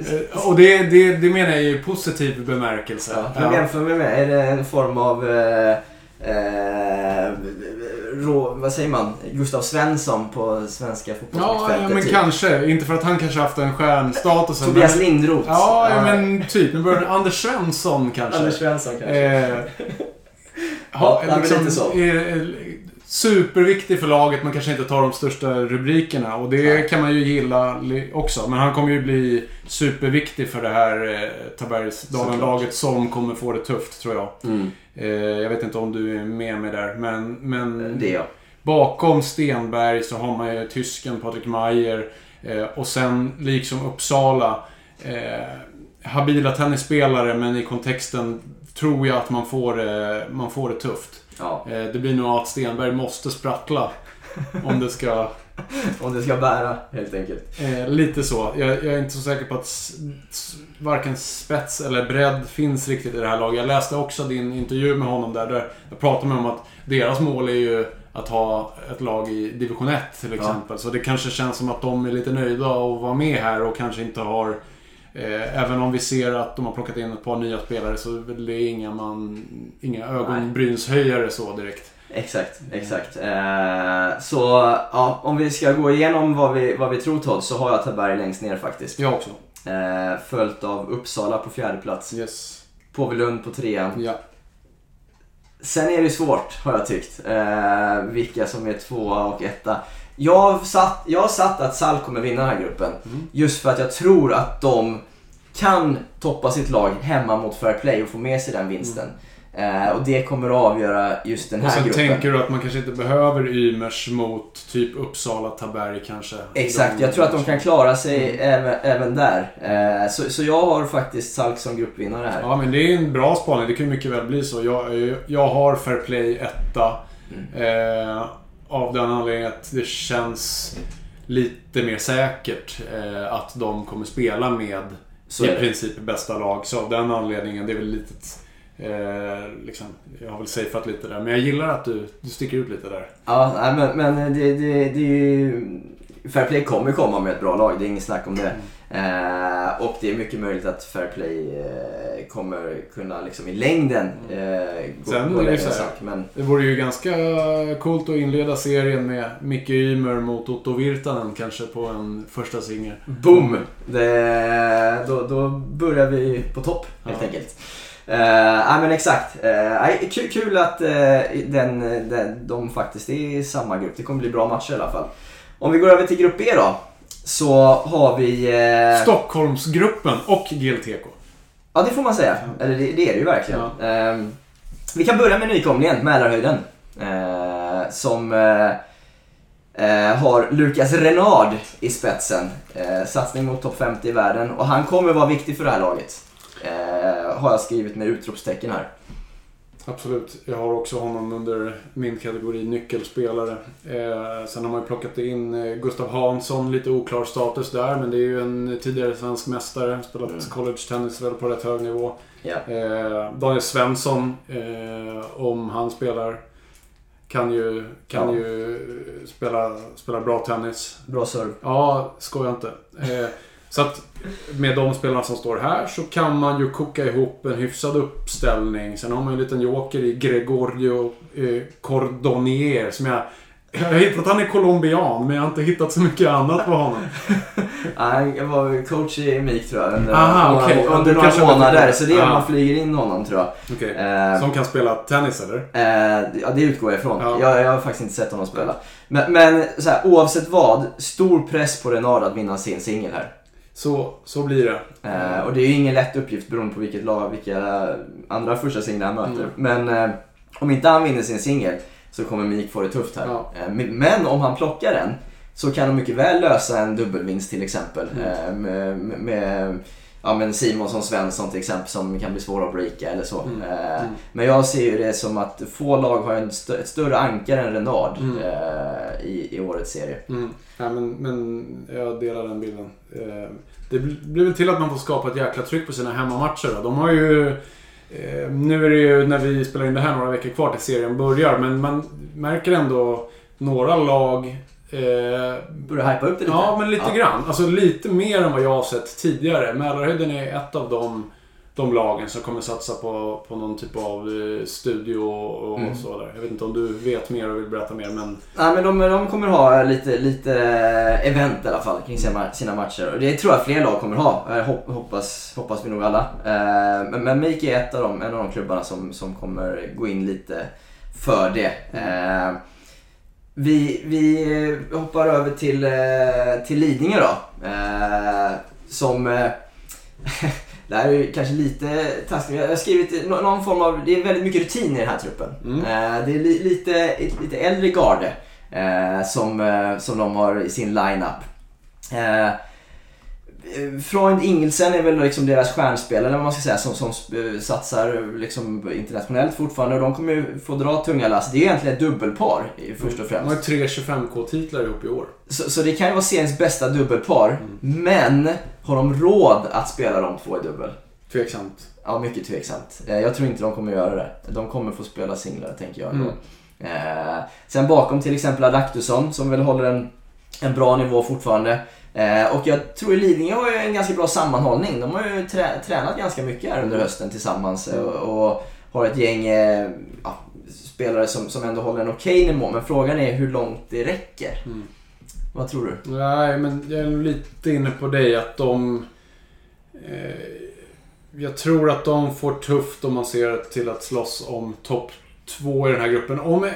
eh, Och det, det, det menar jag i positiv bemärkelse. Ja, men jämför med mig, är det en form av... Eh, eh, rå, vad säger man? Gustav Svensson på svenska Ja, fotbollsmittfältet. ja, men typ. kanske. Inte för att han kanske haft en stjärnstatus. Tobias men, Lindroth. Ja, ja, men typ. Nu börjar Anders Svensson kanske. Anders Svensson kanske. Eh, Ja, ha, nej, men liksom, lite så. är, är superviktig för laget men kanske inte tar de största rubrikerna. Och det Nej. kan man ju gilla också. Men han kommer ju bli superviktig för det här eh, Tabergsdalen-laget som kommer få det tufft tror jag. Mm, Eh, jag vet inte om du är med mig där men, men det är jag. bakom Stenberg så har man ju tysken Patrik Mayer eh, och sen liksom Uppsala eh, habila tennisspelare men i kontexten tror jag att man får, det- man får det tufft. Ja. Eh, Det blir nog att Stenberg måste sprattla om det ska Om det ska bära helt enkelt. Eh, lite så. Jag, jag, är inte så säker på att varken spets eller bredd finns riktigt i det här laget. Jag läste också din intervju med honom där. där jag pratade med honom om att deras mål är ju att ha ett lag i division 1 till exempel. Ja. Så det kanske känns som att de är lite nöjda att vara med här och kanske inte har även om vi ser att de har plockat in ett par nya spelare så är det inga, man, inga ögonbrynshöjare så direkt. Exakt, exakt. Eh, så ja, om vi ska gå igenom vad vi, vad vi tror Todd så har jag Taberg längst ner faktiskt. Jag också. Eh, följt av Uppsala på fjärde plats. Yes. Påvelund på trean. Ja. Sen är det svårt har jag tyckt. Eh, vilka som är tvåa och etta. Jag har satt, jag satt att Sall kommer vinna den här gruppen. Mm. Just för att jag tror att de kan toppa sitt lag hemma mot Fair Play och få med sig den vinsten. Mm. Eh, och det kommer att avgöra just den här gruppen. Och sen gruppen. tänker du att man kanske inte behöver Ymers mot typ Uppsala, Taberg kanske? Exakt, jag tror att de kan klara sig mm. även, även där. Eh, så, så jag har faktiskt Salk som gruppvinnare här. Ja, men det är en bra spaning. Det kan ju mycket väl bli så. Jag, jag har Fair Play etta. Mm. Eh, av den anledningen att det känns lite mer säkert eh, att de kommer spela med så i princip bästa lag. Så av den anledningen, det är väl lite Eh, liksom, jag har väl safeat lite där, men jag gillar att du, du sticker ut lite där. Ja, men, men det, det, det är ju... Fairplay kommer komma med ett bra lag, det är inget snack om det. Eh, och det är mycket möjligt att Fairplay eh, kommer kunna liksom i längden eh, gå, Sen, gå längre sak, men... Det vore ju ganska coolt att inleda serien med Micke Ymer mot Otto Virtanen kanske på en första singel. Boom! Det, då, då börjar vi på topp helt ja. enkelt. Uh, ja men exakt. Uh, kul, kul att uh, den, den, de faktiskt är i samma grupp. Det kommer bli bra matcher i alla fall. Om vi går över till grupp B då. Så har vi... Uh, Stockholmsgruppen och GLTK. Ja det får man säga. Eller det, det är det ju verkligen. Ja. Uh, vi kan börja med nykomlingen, Mälarhöjden. Uh, som har Lukas Renard i spetsen. satsning mot topp 50 i världen och han kommer vara viktig för det här laget. Eh, har jag skrivit med utropstecken här. Absolut. Jag har också honom under min kategori nyckelspelare. Eh, sen har man ju plockat in eh, Gustav Hansson, lite oklar status där. Men det är ju en tidigare svensk mästare. Spelat mm. college-tennis väl på rätt hög nivå. Yeah. Eh, Daniel Svensson, eh, om han spelar, kan ju, kan ja. ju spela, spela bra tennis. Bra serve. Ja, skoja inte. Så att med de spelarna som står här så kan man ju koka ihop en hyfsad uppställning. Sen har man ju en liten joker i Gregorio eh, Cordonier som jag... Jag har hittat att han är colombian, men jag har inte hittat så mycket annat på honom. Nej, jag var coach i MIK tror jag. Under, Aha, okay. under några månader. Så det är om man flyger in honom tror jag. Okay. Eh, som kan spela tennis eller? Eh, ja, det utgår jag ifrån. Ja. Jag, jag, har faktiskt inte sett honom spela. Men, men så här, oavsett vad, stor press på Renard att vinna sin singel här. Så, så blir det. Eh, och det är ju ingen lätt uppgift beroende på vilket lag, vilka andra första singlar han möter. Mm. Men eh, om inte han vinner sin singel så kommer Mik få det tufft här. Ja. Eh, men om han plockar den så kan de mycket väl lösa en dubbelvinst till exempel. Mm. Eh, med, med ja, men Simonsson Svensson till exempel som kan bli svåra att breaka eller så. Mm. Eh, mm. Men jag ser ju det som att få lag har en st ett större ankare än Renard mm. eh, i, i årets serie. Mm. Ja, men, men jag delar den bilden. Eh, det blir väl till att man får skapa ett jäkla tryck på sina hemmamatcher. Då. De har ju... Nu är det ju när vi spelar in det här några veckor kvar till serien börjar, men man märker ändå några lag Börjar hypa upp det lite? Ja, men lite ja. grann. Alltså lite mer än vad jag har sett tidigare. Mälarhöjden är ett av de, de lagen som kommer satsa på, på någon typ av eh, studio och, mm. så där. Jag vet inte om du vet mer och vill berätta mer, men... Nej, men de, de kommer ha lite, lite event i alla fall kring sina matcher. Och det tror jag fler lag kommer ha. Hoppas, hoppas vi nog alla. Eh, men, men Make är ett av dem, en av de klubbarna som, som kommer gå in lite för det. Mm. Vi, vi hoppar över till, eh, till Lidingö då. Eh, som... Eh, det här är kanske lite taskigt. Jag har skrivit någon form av... Det är väldigt mycket rutin i den här truppen. Mm. Det är lite, lite äldre garde som, som de har i sin line-up. Eh, Freund Ingelsen är väl liksom deras stjärnspelare man ska säga som, som eh, satsar liksom internationellt fortfarande och de kommer ju få dra tunga lass. Det är ju egentligen ett dubbelpar först och De har främst. tre 25K-titlar ihop i år. Så, så det kan ju vara seriens bästa dubbelpar. Men har de råd att spela de två i dubbel? Tveksamt. Ja, mycket tveksamt. Eh, Jag tror inte de kommer göra det. De kommer få spela singlar, tänker jag. Mm. Eh, sen bakom till exempel Adaktusson som väl håller en, en bra nivå fortfarande. Eh, och jag tror Lidingö har ju en ganska bra sammanhållning. De har ju trä, tränat ganska mycket här under hösten tillsammans eh, och, och har ett gäng eh, ja, spelare som, som ändå håller en okej nivå. Men frågan är hur långt det räcker. Mm. Vad tror du? Nej, men jag är lite inne på dig att de... Eh, jag tror att de får tufft om man ser till att slåss om topp två i den här gruppen. Om eh,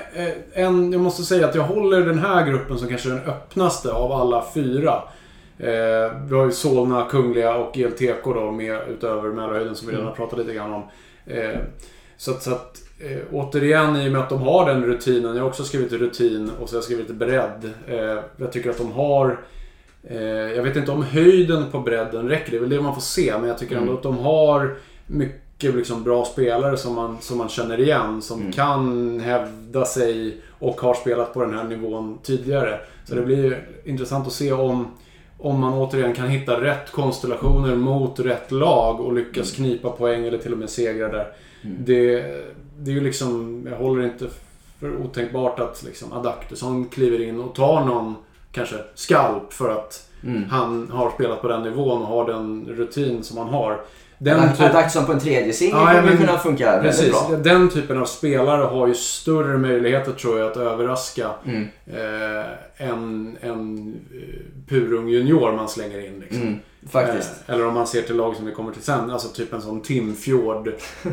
en, jag måste säga att jag håller den här gruppen som kanske är den öppnaste av alla fyra. Eh, vi har ju Solna, Kungliga och GLTK då med utöver Mälarhöjden som vi redan har pratat lite grann om. Eh, så att, så att eh, återigen i och med att de har den rutinen. Jag har också skrivit rutin och så har jag skrivit bredd. Eh, jag tycker att de har Eh, jag vet inte om höjden på bredden räcker, det är väl det man får se. Men jag tycker ändå Mm. att de har mycket liksom bra spelare som man, som man känner igen. Som Mm. kan hävda sig och har spelat på den här nivån tidigare. Så Mm. det blir ju intressant att se om, om man återigen kan hitta rätt konstellationer mot rätt lag och lyckas knipa poäng eller till och med segra där. Mm. Det, det är ju liksom, jag håller inte för otänkbart att liksom Adaktusson kliver in och tar någon kanske skalp för att Mm. han har spelat på den nivån och har den rutin som han har. Den, typ, Adaktusson på en tredje singel Ja, kommer men- kunna funka väldigt precis, bra. den typen av spelare har ju större möjligheter tror jag att överraska Mm. eh, än en eh, purung junior man slänger in. Liksom. Mm. Faktiskt. Eh, eller om man ser till lag som vi kommer till sen, alltså typ en sån Tim Fjord. Eh,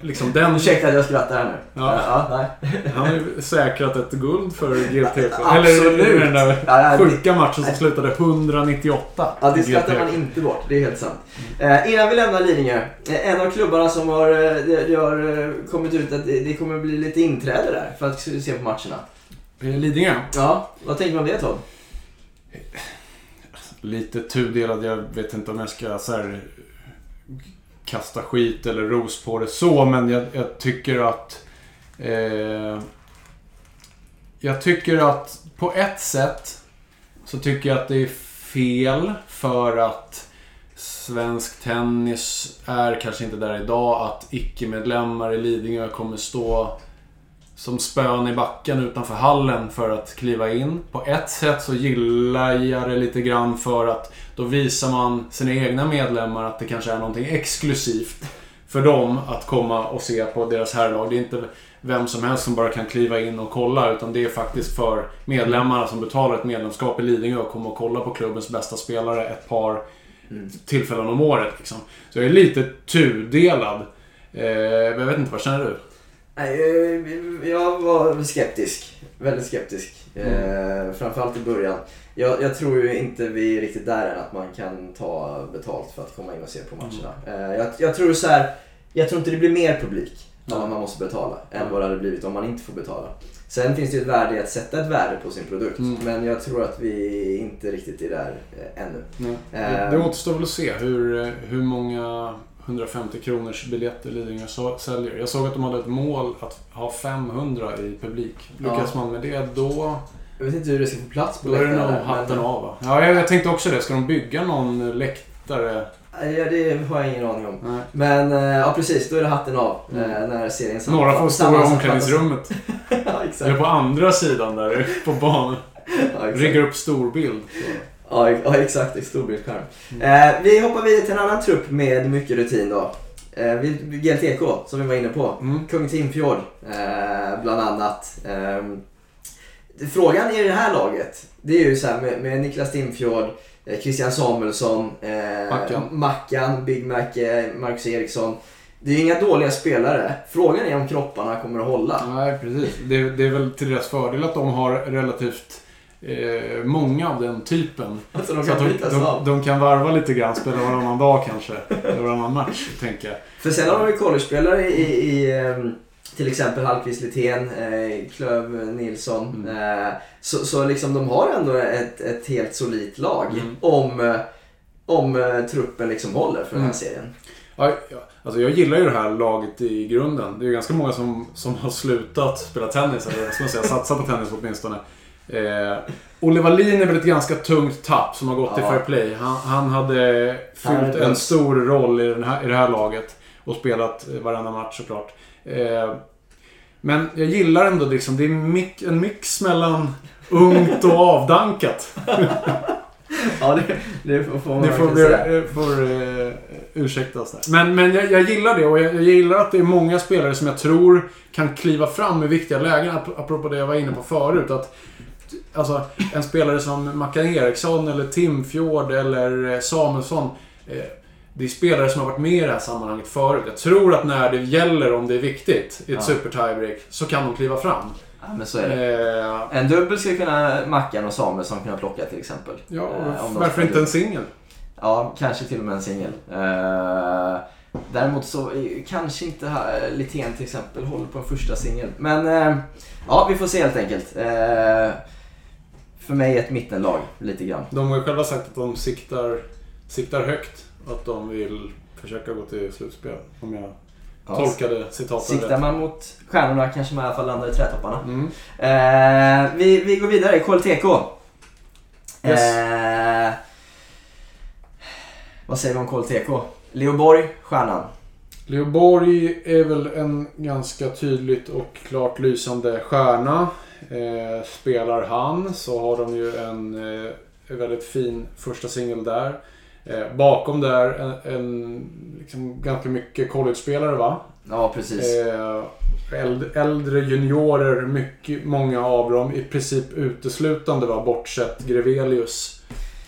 liksom den Ursäkta att jag skrattar här nu. Ja. ja nej. Han har ju säkrat ett guld för. Absolut. Eller den där Ja, ja, det- sjuka matchen som slutade 198. Ja, det skrattar man inte bort. Det är helt sant. Eh, innan vi lämnar Lidingö. Eh, en av klubbarna som har, eh, det, det har eh, kommit ut att det, det kommer bli lite inträde där för att se på matcherna. Eh, Lidingö. Ja, vad tänker du om det Todd? Lite tudelad. Jag vet inte om jag ska så här, kasta skit eller ros på det så. Men jag, jag tycker att... Eh, jag tycker att på ett sätt så tycker jag att det är fel för att svensk tennis är kanske inte där idag. Att icke-medlemmar i Lidingö kommer stå som spön i backen utanför hallen för att kliva in. På ett sätt så gillar jag det lite grann för att då visar man sina egna medlemmar att det kanske är någonting exklusivt för dem att komma och se på deras herrlag. Det är inte vem som helst som bara kan kliva in och kolla utan det är faktiskt för medlemmarna som betalar ett medlemskap i Lidingö och kommer och kolla på klubbens bästa spelare ett par Mm. tillfällen om året. Liksom. Så jag är lite tudelad. Eh, jag vet inte, vad känner du? Nej, eh, jag var skeptisk. Väldigt skeptisk. Eh, framförallt i början. Jag, jag tror ju inte vi är riktigt där än att man kan ta betalt för att komma in och se på matcherna. Eh, jag, jag tror så här. Jag tror inte det blir mer publik om man måste betala än Ja. vad det hade blivit om man inte får betala. Sen finns det ju ett värde i att sätta ett värde på sin produkt. Mm. Men jag tror att vi inte riktigt är där ännu. Nej. Det, det återstår väl att se hur, hur många 150 kronors biljetter Lidingö så- säljer. Jag såg att de hade ett mål att ha 500 i publik. Lyckas man med det då, Jag vet inte hur det ska få plats på då är det nog läktaren, hatten av va? Ja, jag, jag tänkte också det. Ska de bygga någon läktare? Nej, Ja, det har jag ingen aning om. Nej. Men eh, ja, precis. Då är det hatten av Mm. eh, när serien Några får stå i sammanfattas. omklädningsrummet. ja, exakt. Eller på andra sidan där på banan. Ja. Riggar upp storbild. Ja, ja, exakt. Storbildsskärm. Mm. Eh, vi hoppar vidare till en annan trupp med mycket rutin då. Eh, GLTK, som vi var inne på. Mm. Kung Timfjord, eh, bland annat. Ehm, frågan i det här laget, det är ju så här med, med Niklas Timfjord, eh, Christian Samuelsson, eh, Mackan. Mackan, Big Mac, eh, Marcus Eriksson. Det är inga dåliga spelare. Frågan är om kropparna kommer att hålla. Nej, precis. Det, det är väl till deras fördel att de har relativt eh, många av den typen. Alltså de Så att kan de, de, de kan varva lite grann, spela varannan dag kanske. Eller varannan match, tänker jag. För sen har de ju college-spelare i, i ehm, till exempel Hallqvist Lithén, eh, Klöv Nilsson. Mm. Eh, så, så liksom de har ändå ett, ett helt solitt lag. Mm. Om, eh, om eh, truppen liksom håller för den här Mm. serien. Ja, ja, alltså jag gillar ju det här laget i grunden. Det är ju ganska många som, som har slutat spela tennis, eller ska man säga, satsat på tennis åtminstone. Eh, Olle Wallin är väl ett ganska tungt tapp som har gått till Ja. fair play. Han, han hade fyllt en stor roll i, den här, i det här laget och spelat eh, varenda match såklart. Eh, men jag gillar ändå liksom, det är mix, en mix mellan ungt och avdankat. Ja, det, det får man Det får, säga. får uh, ursäktas där. Men, men jag, jag gillar det och jag, jag gillar att det är många spelare som jag tror kan kliva fram i viktiga lägen. ap- Apropå det jag var inne på förut. Att, alltså, en spelare som Mackan Eriksson eller Timfjord eller eh, Samuelsson. Eh, det är spelare som har varit med i det här sammanhanget förut. Jag tror att när det gäller, om det är viktigt, i ett Ja. super tiebreak, så kan de kliva fram. Ja, men så är det. Eh, En dubbel skulle kunna Mackan och Samuelsson kunna plocka till exempel. ja, Eh, varför inte en singel? Ja, kanske till och med en singel. Eh, däremot så är- kanske inte Litén till exempel håller på en första singel. Men eh, ja, vi får se helt enkelt. För mig ett mittenlag, lite grann. De har ju själva sagt att de siktar, siktar högt. och Att de vill försöka gå till slutspel. Om jag Ja, tolkade citaten Siktar rätt. man mot stjärnorna kanske man i alla fall landar i trätopparna. Mm. Eh, vi, vi går vidare, KLTK. Yes. Eh, vad säger vi om KLTK? Leo Borg, stjärnan. Leo Borg är väl en ganska tydligt och klart lysande stjärna. Eh, spelar han så har de ju en eh, väldigt fin första singel där. Eh, bakom där en, en liksom ganska mycket college-spelare va? Ja, precis. Eh, äldre, äldre juniorer, mycket, många av dem i princip uteslutande var bortsett Grevelius.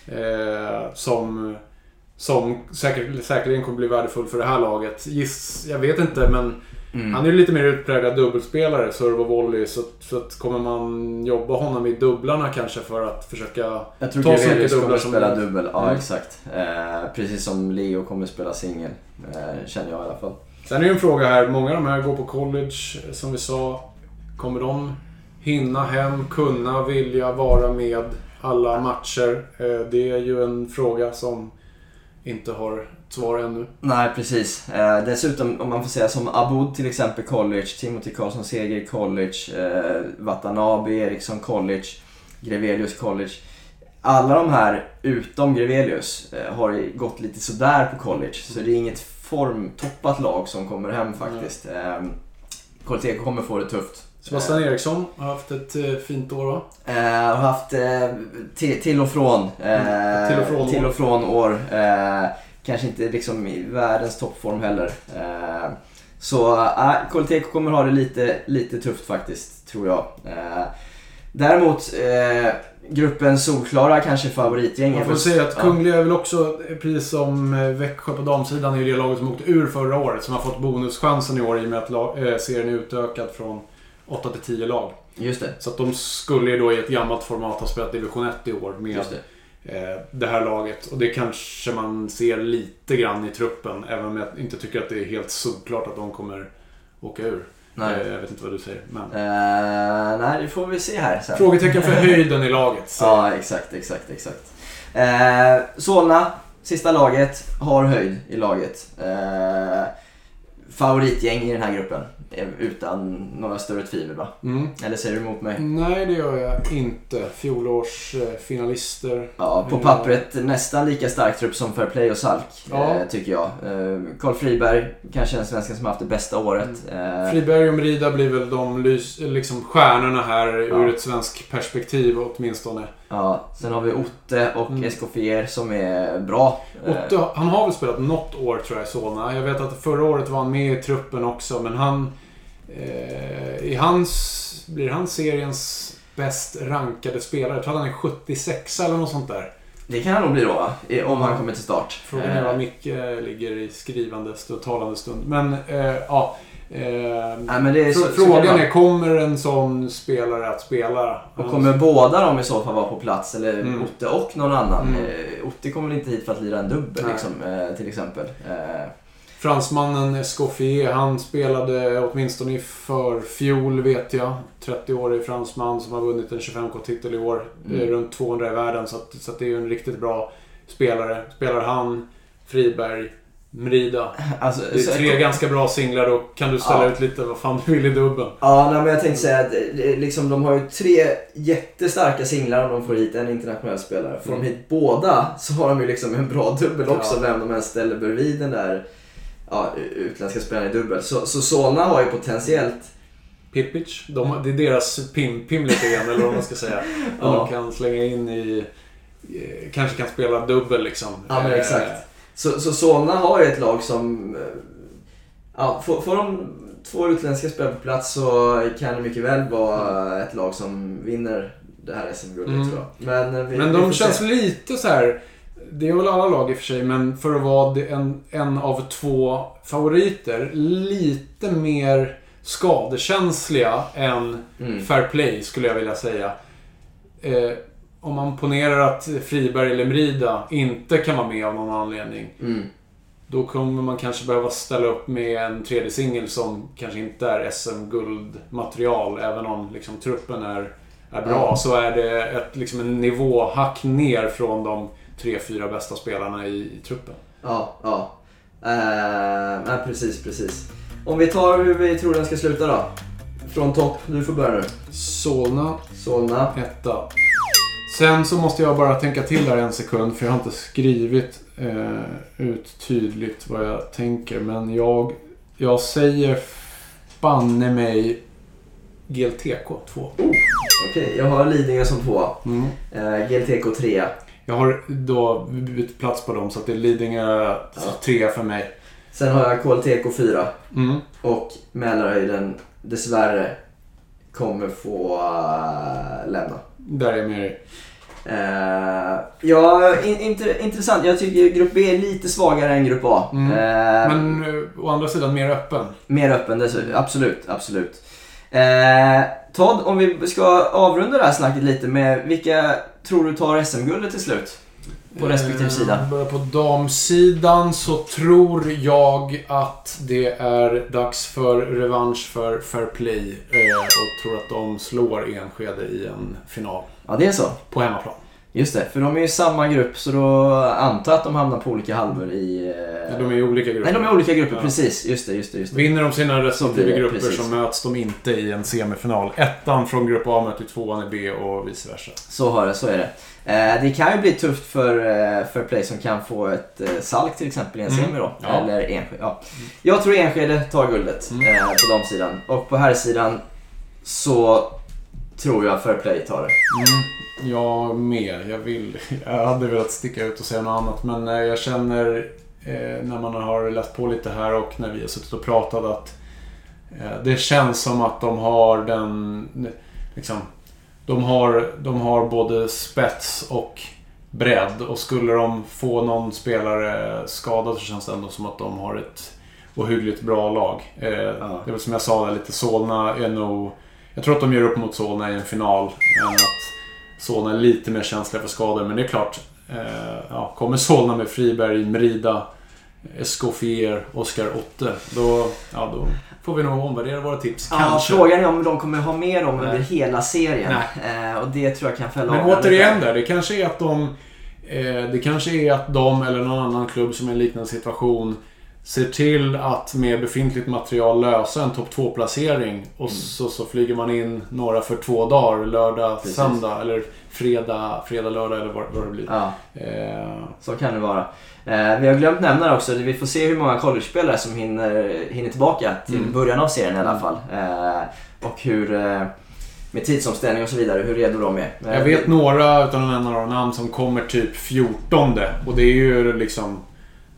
Eh, som som säkert, säkerligen kommer bli värdefull för det här laget. Giss, jag vet inte men Mm. han är ju lite mer utpräglad dubbelspelare, serve och volley. Så, så att kommer man jobba honom i dubblarna kanske för att försöka... Jag tror Ta så mycket dubblar som spela dubbel. Ja, Mm. exakt. Eh, precis som Leo kommer spela singel. Eh, känner jag i alla fall. Sen är ju en fråga här, många av de här går på college som vi sa. Kommer de hinna hem, kunna, vilja vara med alla matcher? Eh, Det är ju en fråga som inte har svar ännu. Nej, precis. Eh, dessutom, om man får säga som Abud till exempel college, Timothy Karlsson Seger college, eh, Watanabe Eriksson college, Grevelius college. Alla de här, utom Grevelius, eh, har gått lite sådär på college. Så det är inget formtoppat lag som kommer hem faktiskt. Eh, KLTK kommer få det tufft. Sebastian Eriksson har haft ett eh, fint år va? Eh, har haft eh, till, till och från. Eh, Mm, till och från till år. och från år. Eh, kanske inte liksom i världens toppform heller. Eh, så eh, KLTK kommer ha det lite, lite tufft faktiskt, tror jag. Eh, däremot, eh, gruppen solklara kanske favoritgäng. Man får säga att. Kungliga är väl också, precis som eh, Växjö på damsidan, är det laget som åkte ur förra året. Som har fått bonuschansen i år i och med att lag, eh, serien är utökad från 8 till 10 lag. Just det. Så att de skulle ju då i ett gammalt format ha spelat division 1 i år med Just det. eh, det här laget. Och det kanske man ser lite grann i truppen. Även om jag inte tycker att det är helt solklart att de kommer åka ur. Nej. Eh, jag vet inte vad du säger. Men... Eh, nej, det får vi se här sen. Frågetecken för höjden i laget. Så. Ja, exakt, exakt, exakt. Eh, Solna, sista laget, har höjd i laget. Eh, favoritgäng i den här gruppen. Eh, Utan några större tvivel va? Mm. Eller säger du emot mig? Nej, det gör jag inte. Fjolårs eh, finalister. Ja, på Mm. pappret nästan lika stark trupp som Fair Play och Salk, Ja. eh, tycker jag. Eh, Carl Friberg, kanske den svensken som haft det bästa året. Eh, Friberg och Merida blir väl de liksom stjärnorna här Ja. ur ett svenskt perspektiv åtminstone. Ja, sen har vi Otte och Mm. Escoffier som är bra. Eh, Otto, han har väl spelat något år tror jag i Solna. Jag vet att förra året var han med i truppen också men han... Eh, I hans... Blir han seriens bäst rankade spelare? Jag tror att han är 76 eller något sånt där. Det kan han nog bli då va? Om han kommer till start. Frågan är Eh, var Micke ligger i skrivande och talande stund. Men eh, ja. Eh, är så, så frågan vara. är, kommer en sån spelare att spela? Och kommer båda de i så fall vara på plats, eller Mm. Otte och någon annan? Mm. Eh, Otte kommer inte hit för att lira en dubbel liksom, eh, till exempel. Eh, Fransmannen Escoffier, han spelade åtminstone i förfjol vet jag. 30-årig fransman som har vunnit en 25K-titel i år. Mm. Runt 200 i världen så, att, så att det är ju en riktigt bra spelare. Spelar han, Friberg, Mrida. Alltså, Det är så- tre ganska bra singlar. Då kan du ställa Ja. ut lite vad fan du vill i dubbeln. Ja, nej, men jag tänkte säga att eh, liksom, de har ju tre jättestarka singlar om de får hit en internationell spelare. Får Mm. de hit båda så har de ju liksom en bra dubbel också, Ja. vem de än ställer bredvid den där ja, utländska spelaren i dubbel. Så, så Solna har ju potentiellt Pirpic, de, det är deras pim, pim lite grann, eller vad man ska säga. Ja. De kan slänga in i... eh, Kanske kan spela dubbel liksom. Ja, men Eh, exakt. Så, så Solna har ju ett lag som... eh, Ja, får, får de två utländska spelare på plats så kan det mycket väl vara ett lag som vinner det här SM-guldet Mm. tror jag. Men, eh, vi, Men de känns se. lite så här. Det är väl alla lag i och för sig, men för att vara en, en av två favoriter. Lite mer skadekänsliga än Mm. fair play, skulle jag vilja säga. Eh, om man ponerar att Friberg eller Mrida inte kan vara med av någon anledning. Mm. Då kommer man kanske behöva ställa upp med en tredje singel som kanske inte är SM-guldmaterial. Även om liksom, truppen är, är bra Ja. så är det ett, liksom, en nivåhack ner från de tre, fyra bästa spelarna i, i truppen. Ja, ja. Eh, nej, precis, precis. Om vi tar hur vi tror den ska sluta då. Från topp, du får börja nu. Solna, Solna. etta. Sen så måste jag bara tänka till här en sekund för jag har inte skrivit eh, ut tydligt vad jag tänker. Men jag, jag säger banne mig GLTK 2. Okej, jag har Lidingö som tvåa. Mm. Eh, GLTK trea. Jag har då bytt plats på dem så att det är Lidingö 3 för mig. Sen har jag KLTK fyra. Mm. Och Mälarhöjden dessvärre kommer få uh, lämna. Där är jag med dig. Eh, ja, in, inter, intressant. Jag tycker grupp B är lite svagare än grupp A. Mm. Eh, Men eh, å andra sidan mer öppen. Mer öppen dessutom. Absolut, absolut. Todd, om vi ska avrunda det här snacket lite med vilka tror du tar SM-guldet till slut? På respektive sida. På damsidan så tror jag att det är dags för revansch för Fair Play. Och tror att de slår Enskede i en final. Ja, det är så. På hemmaplan. Just det, för de är ju i samma grupp så då antar jag att de hamnar på olika halvor i... Eh... De är i olika grupper. Nej, de är i olika grupper, Ja. precis. Just det, just det. Just det. Vinner de sina respektive grupper precis. så möts de inte i en semifinal. Ettan från grupp A möter tvåan i B och vice versa. Så har det, så är det. Eh, det kan ju bli tufft för, eh, för Play som kan få ett eh, Salk till exempel i en Mm. semi då. Ja. Eller Enskede. Ja. Jag tror Enskede tar guldet Mm. eh, på damsidan. Och på här sidan så tror jag Fair Play tar det. Mm, jag med. Jag, vill, jag hade velat sticka ut och säga något annat men eh, jag känner eh, när man har läst på lite här och när vi har suttit och pratat att eh, det känns som att de har den... Liksom, de, har, de har både spets och bredd och skulle de få någon spelare skadad så känns det ändå som att de har ett ohyggligt bra lag. Eh, Det är väl som jag sa där lite, Solna är nog... Jag tror att de gör upp mot Solna i en final. Men att Solna är lite mer känsliga för skador. Men det är klart, eh, ja, kommer Solna med Friberg, Mrida, Escoffier, Oscar Otte. Då, ja, då får vi nog omvärdera våra tips. Ja, Kanske. frågan är om de kommer ha med dem under hela serien. Eh, och det tror jag kan fälla Men återigen där, det kanske är att de... Eh, det kanske är att de eller någon annan klubb som är i en liknande situation ser till att med befintligt material lösa en topp 2-placering och så, så flyger man in några för två dagar. Lördag, Precis. söndag eller fredag, fredag, lördag eller vad, vad det blir. Ja, Eh, så kan det vara. Eh, vi har glömt nämna det också, vi får se hur många college-spelare som hinner, hinner tillbaka till Mm. början av serien i alla fall. Eh, och hur, eh, med tidsomställning och så vidare, hur redo de är. Eh, jag vet några utan att nämna några namn som kommer typ 14 och det är ju liksom...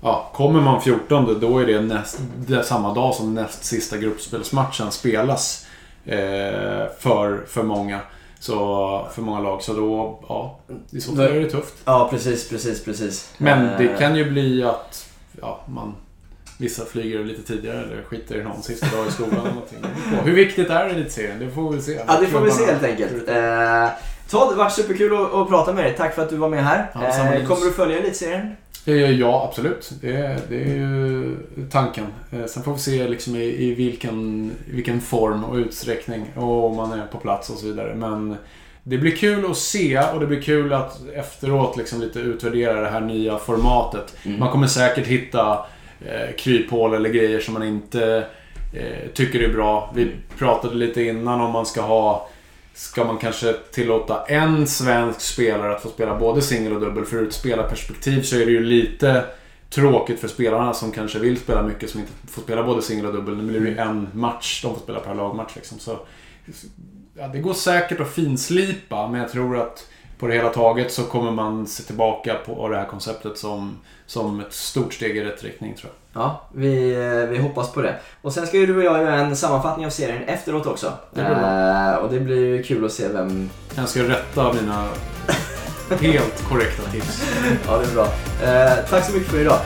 Ja, kommer man 14 då är det, näst, det är samma dag som näst sista gruppspelsmatchen spelas. Eh, för, för många. Så, för många lag. Så då, ja. I så fall är det tufft. Ja, precis, precis, precis. Men Eh, det kan ju bli att ja, man, vissa flyger lite tidigare eller skiter i någon sista dag i skolan eller någonting. Hur viktigt är elitserien? Det får vi se. Ja, det får vi se helt enkelt. Eh, Todd, det varit superkul att, att prata med dig. Tack för att du var med här. Ja, eh, kommer du följa Elitserien? Ja, absolut. Det, är- det är ju tanken. Eh, Sen får vi se liksom i, i vilken, vilken form och utsträckning och om man är på plats och så vidare. Men det blir kul att se och det blir kul att efteråt liksom lite utvärdera det här nya formatet. Mm. Man kommer säkert hitta eh, kryphål eller grejer som man inte eh, tycker är bra. Vi pratade lite innan om man ska ha Ska man kanske tillåta en svensk spelare att få spela både singel och dubbel? För ur ett spelarperspektiv så är det ju lite tråkigt för spelarna som kanske vill spela mycket som inte får spela både singel och dubbel. Nu blir det ju en match de får spela per lagmatch liksom. Så, ja, det går säkert att finslipa men jag tror att på det hela taget så kommer man se tillbaka på det här konceptet som, som ett stort steg i rätt riktning tror jag. Ja, vi, eh, vi hoppas på det. Och sen ska ju du och jag göra en sammanfattning av serien efteråt också. Det blir bra. Eh, och det blir ju kul att se vem... Jag ska rätta mina helt korrekta tips. Ja, det är bra. Eh, tack så mycket för idag.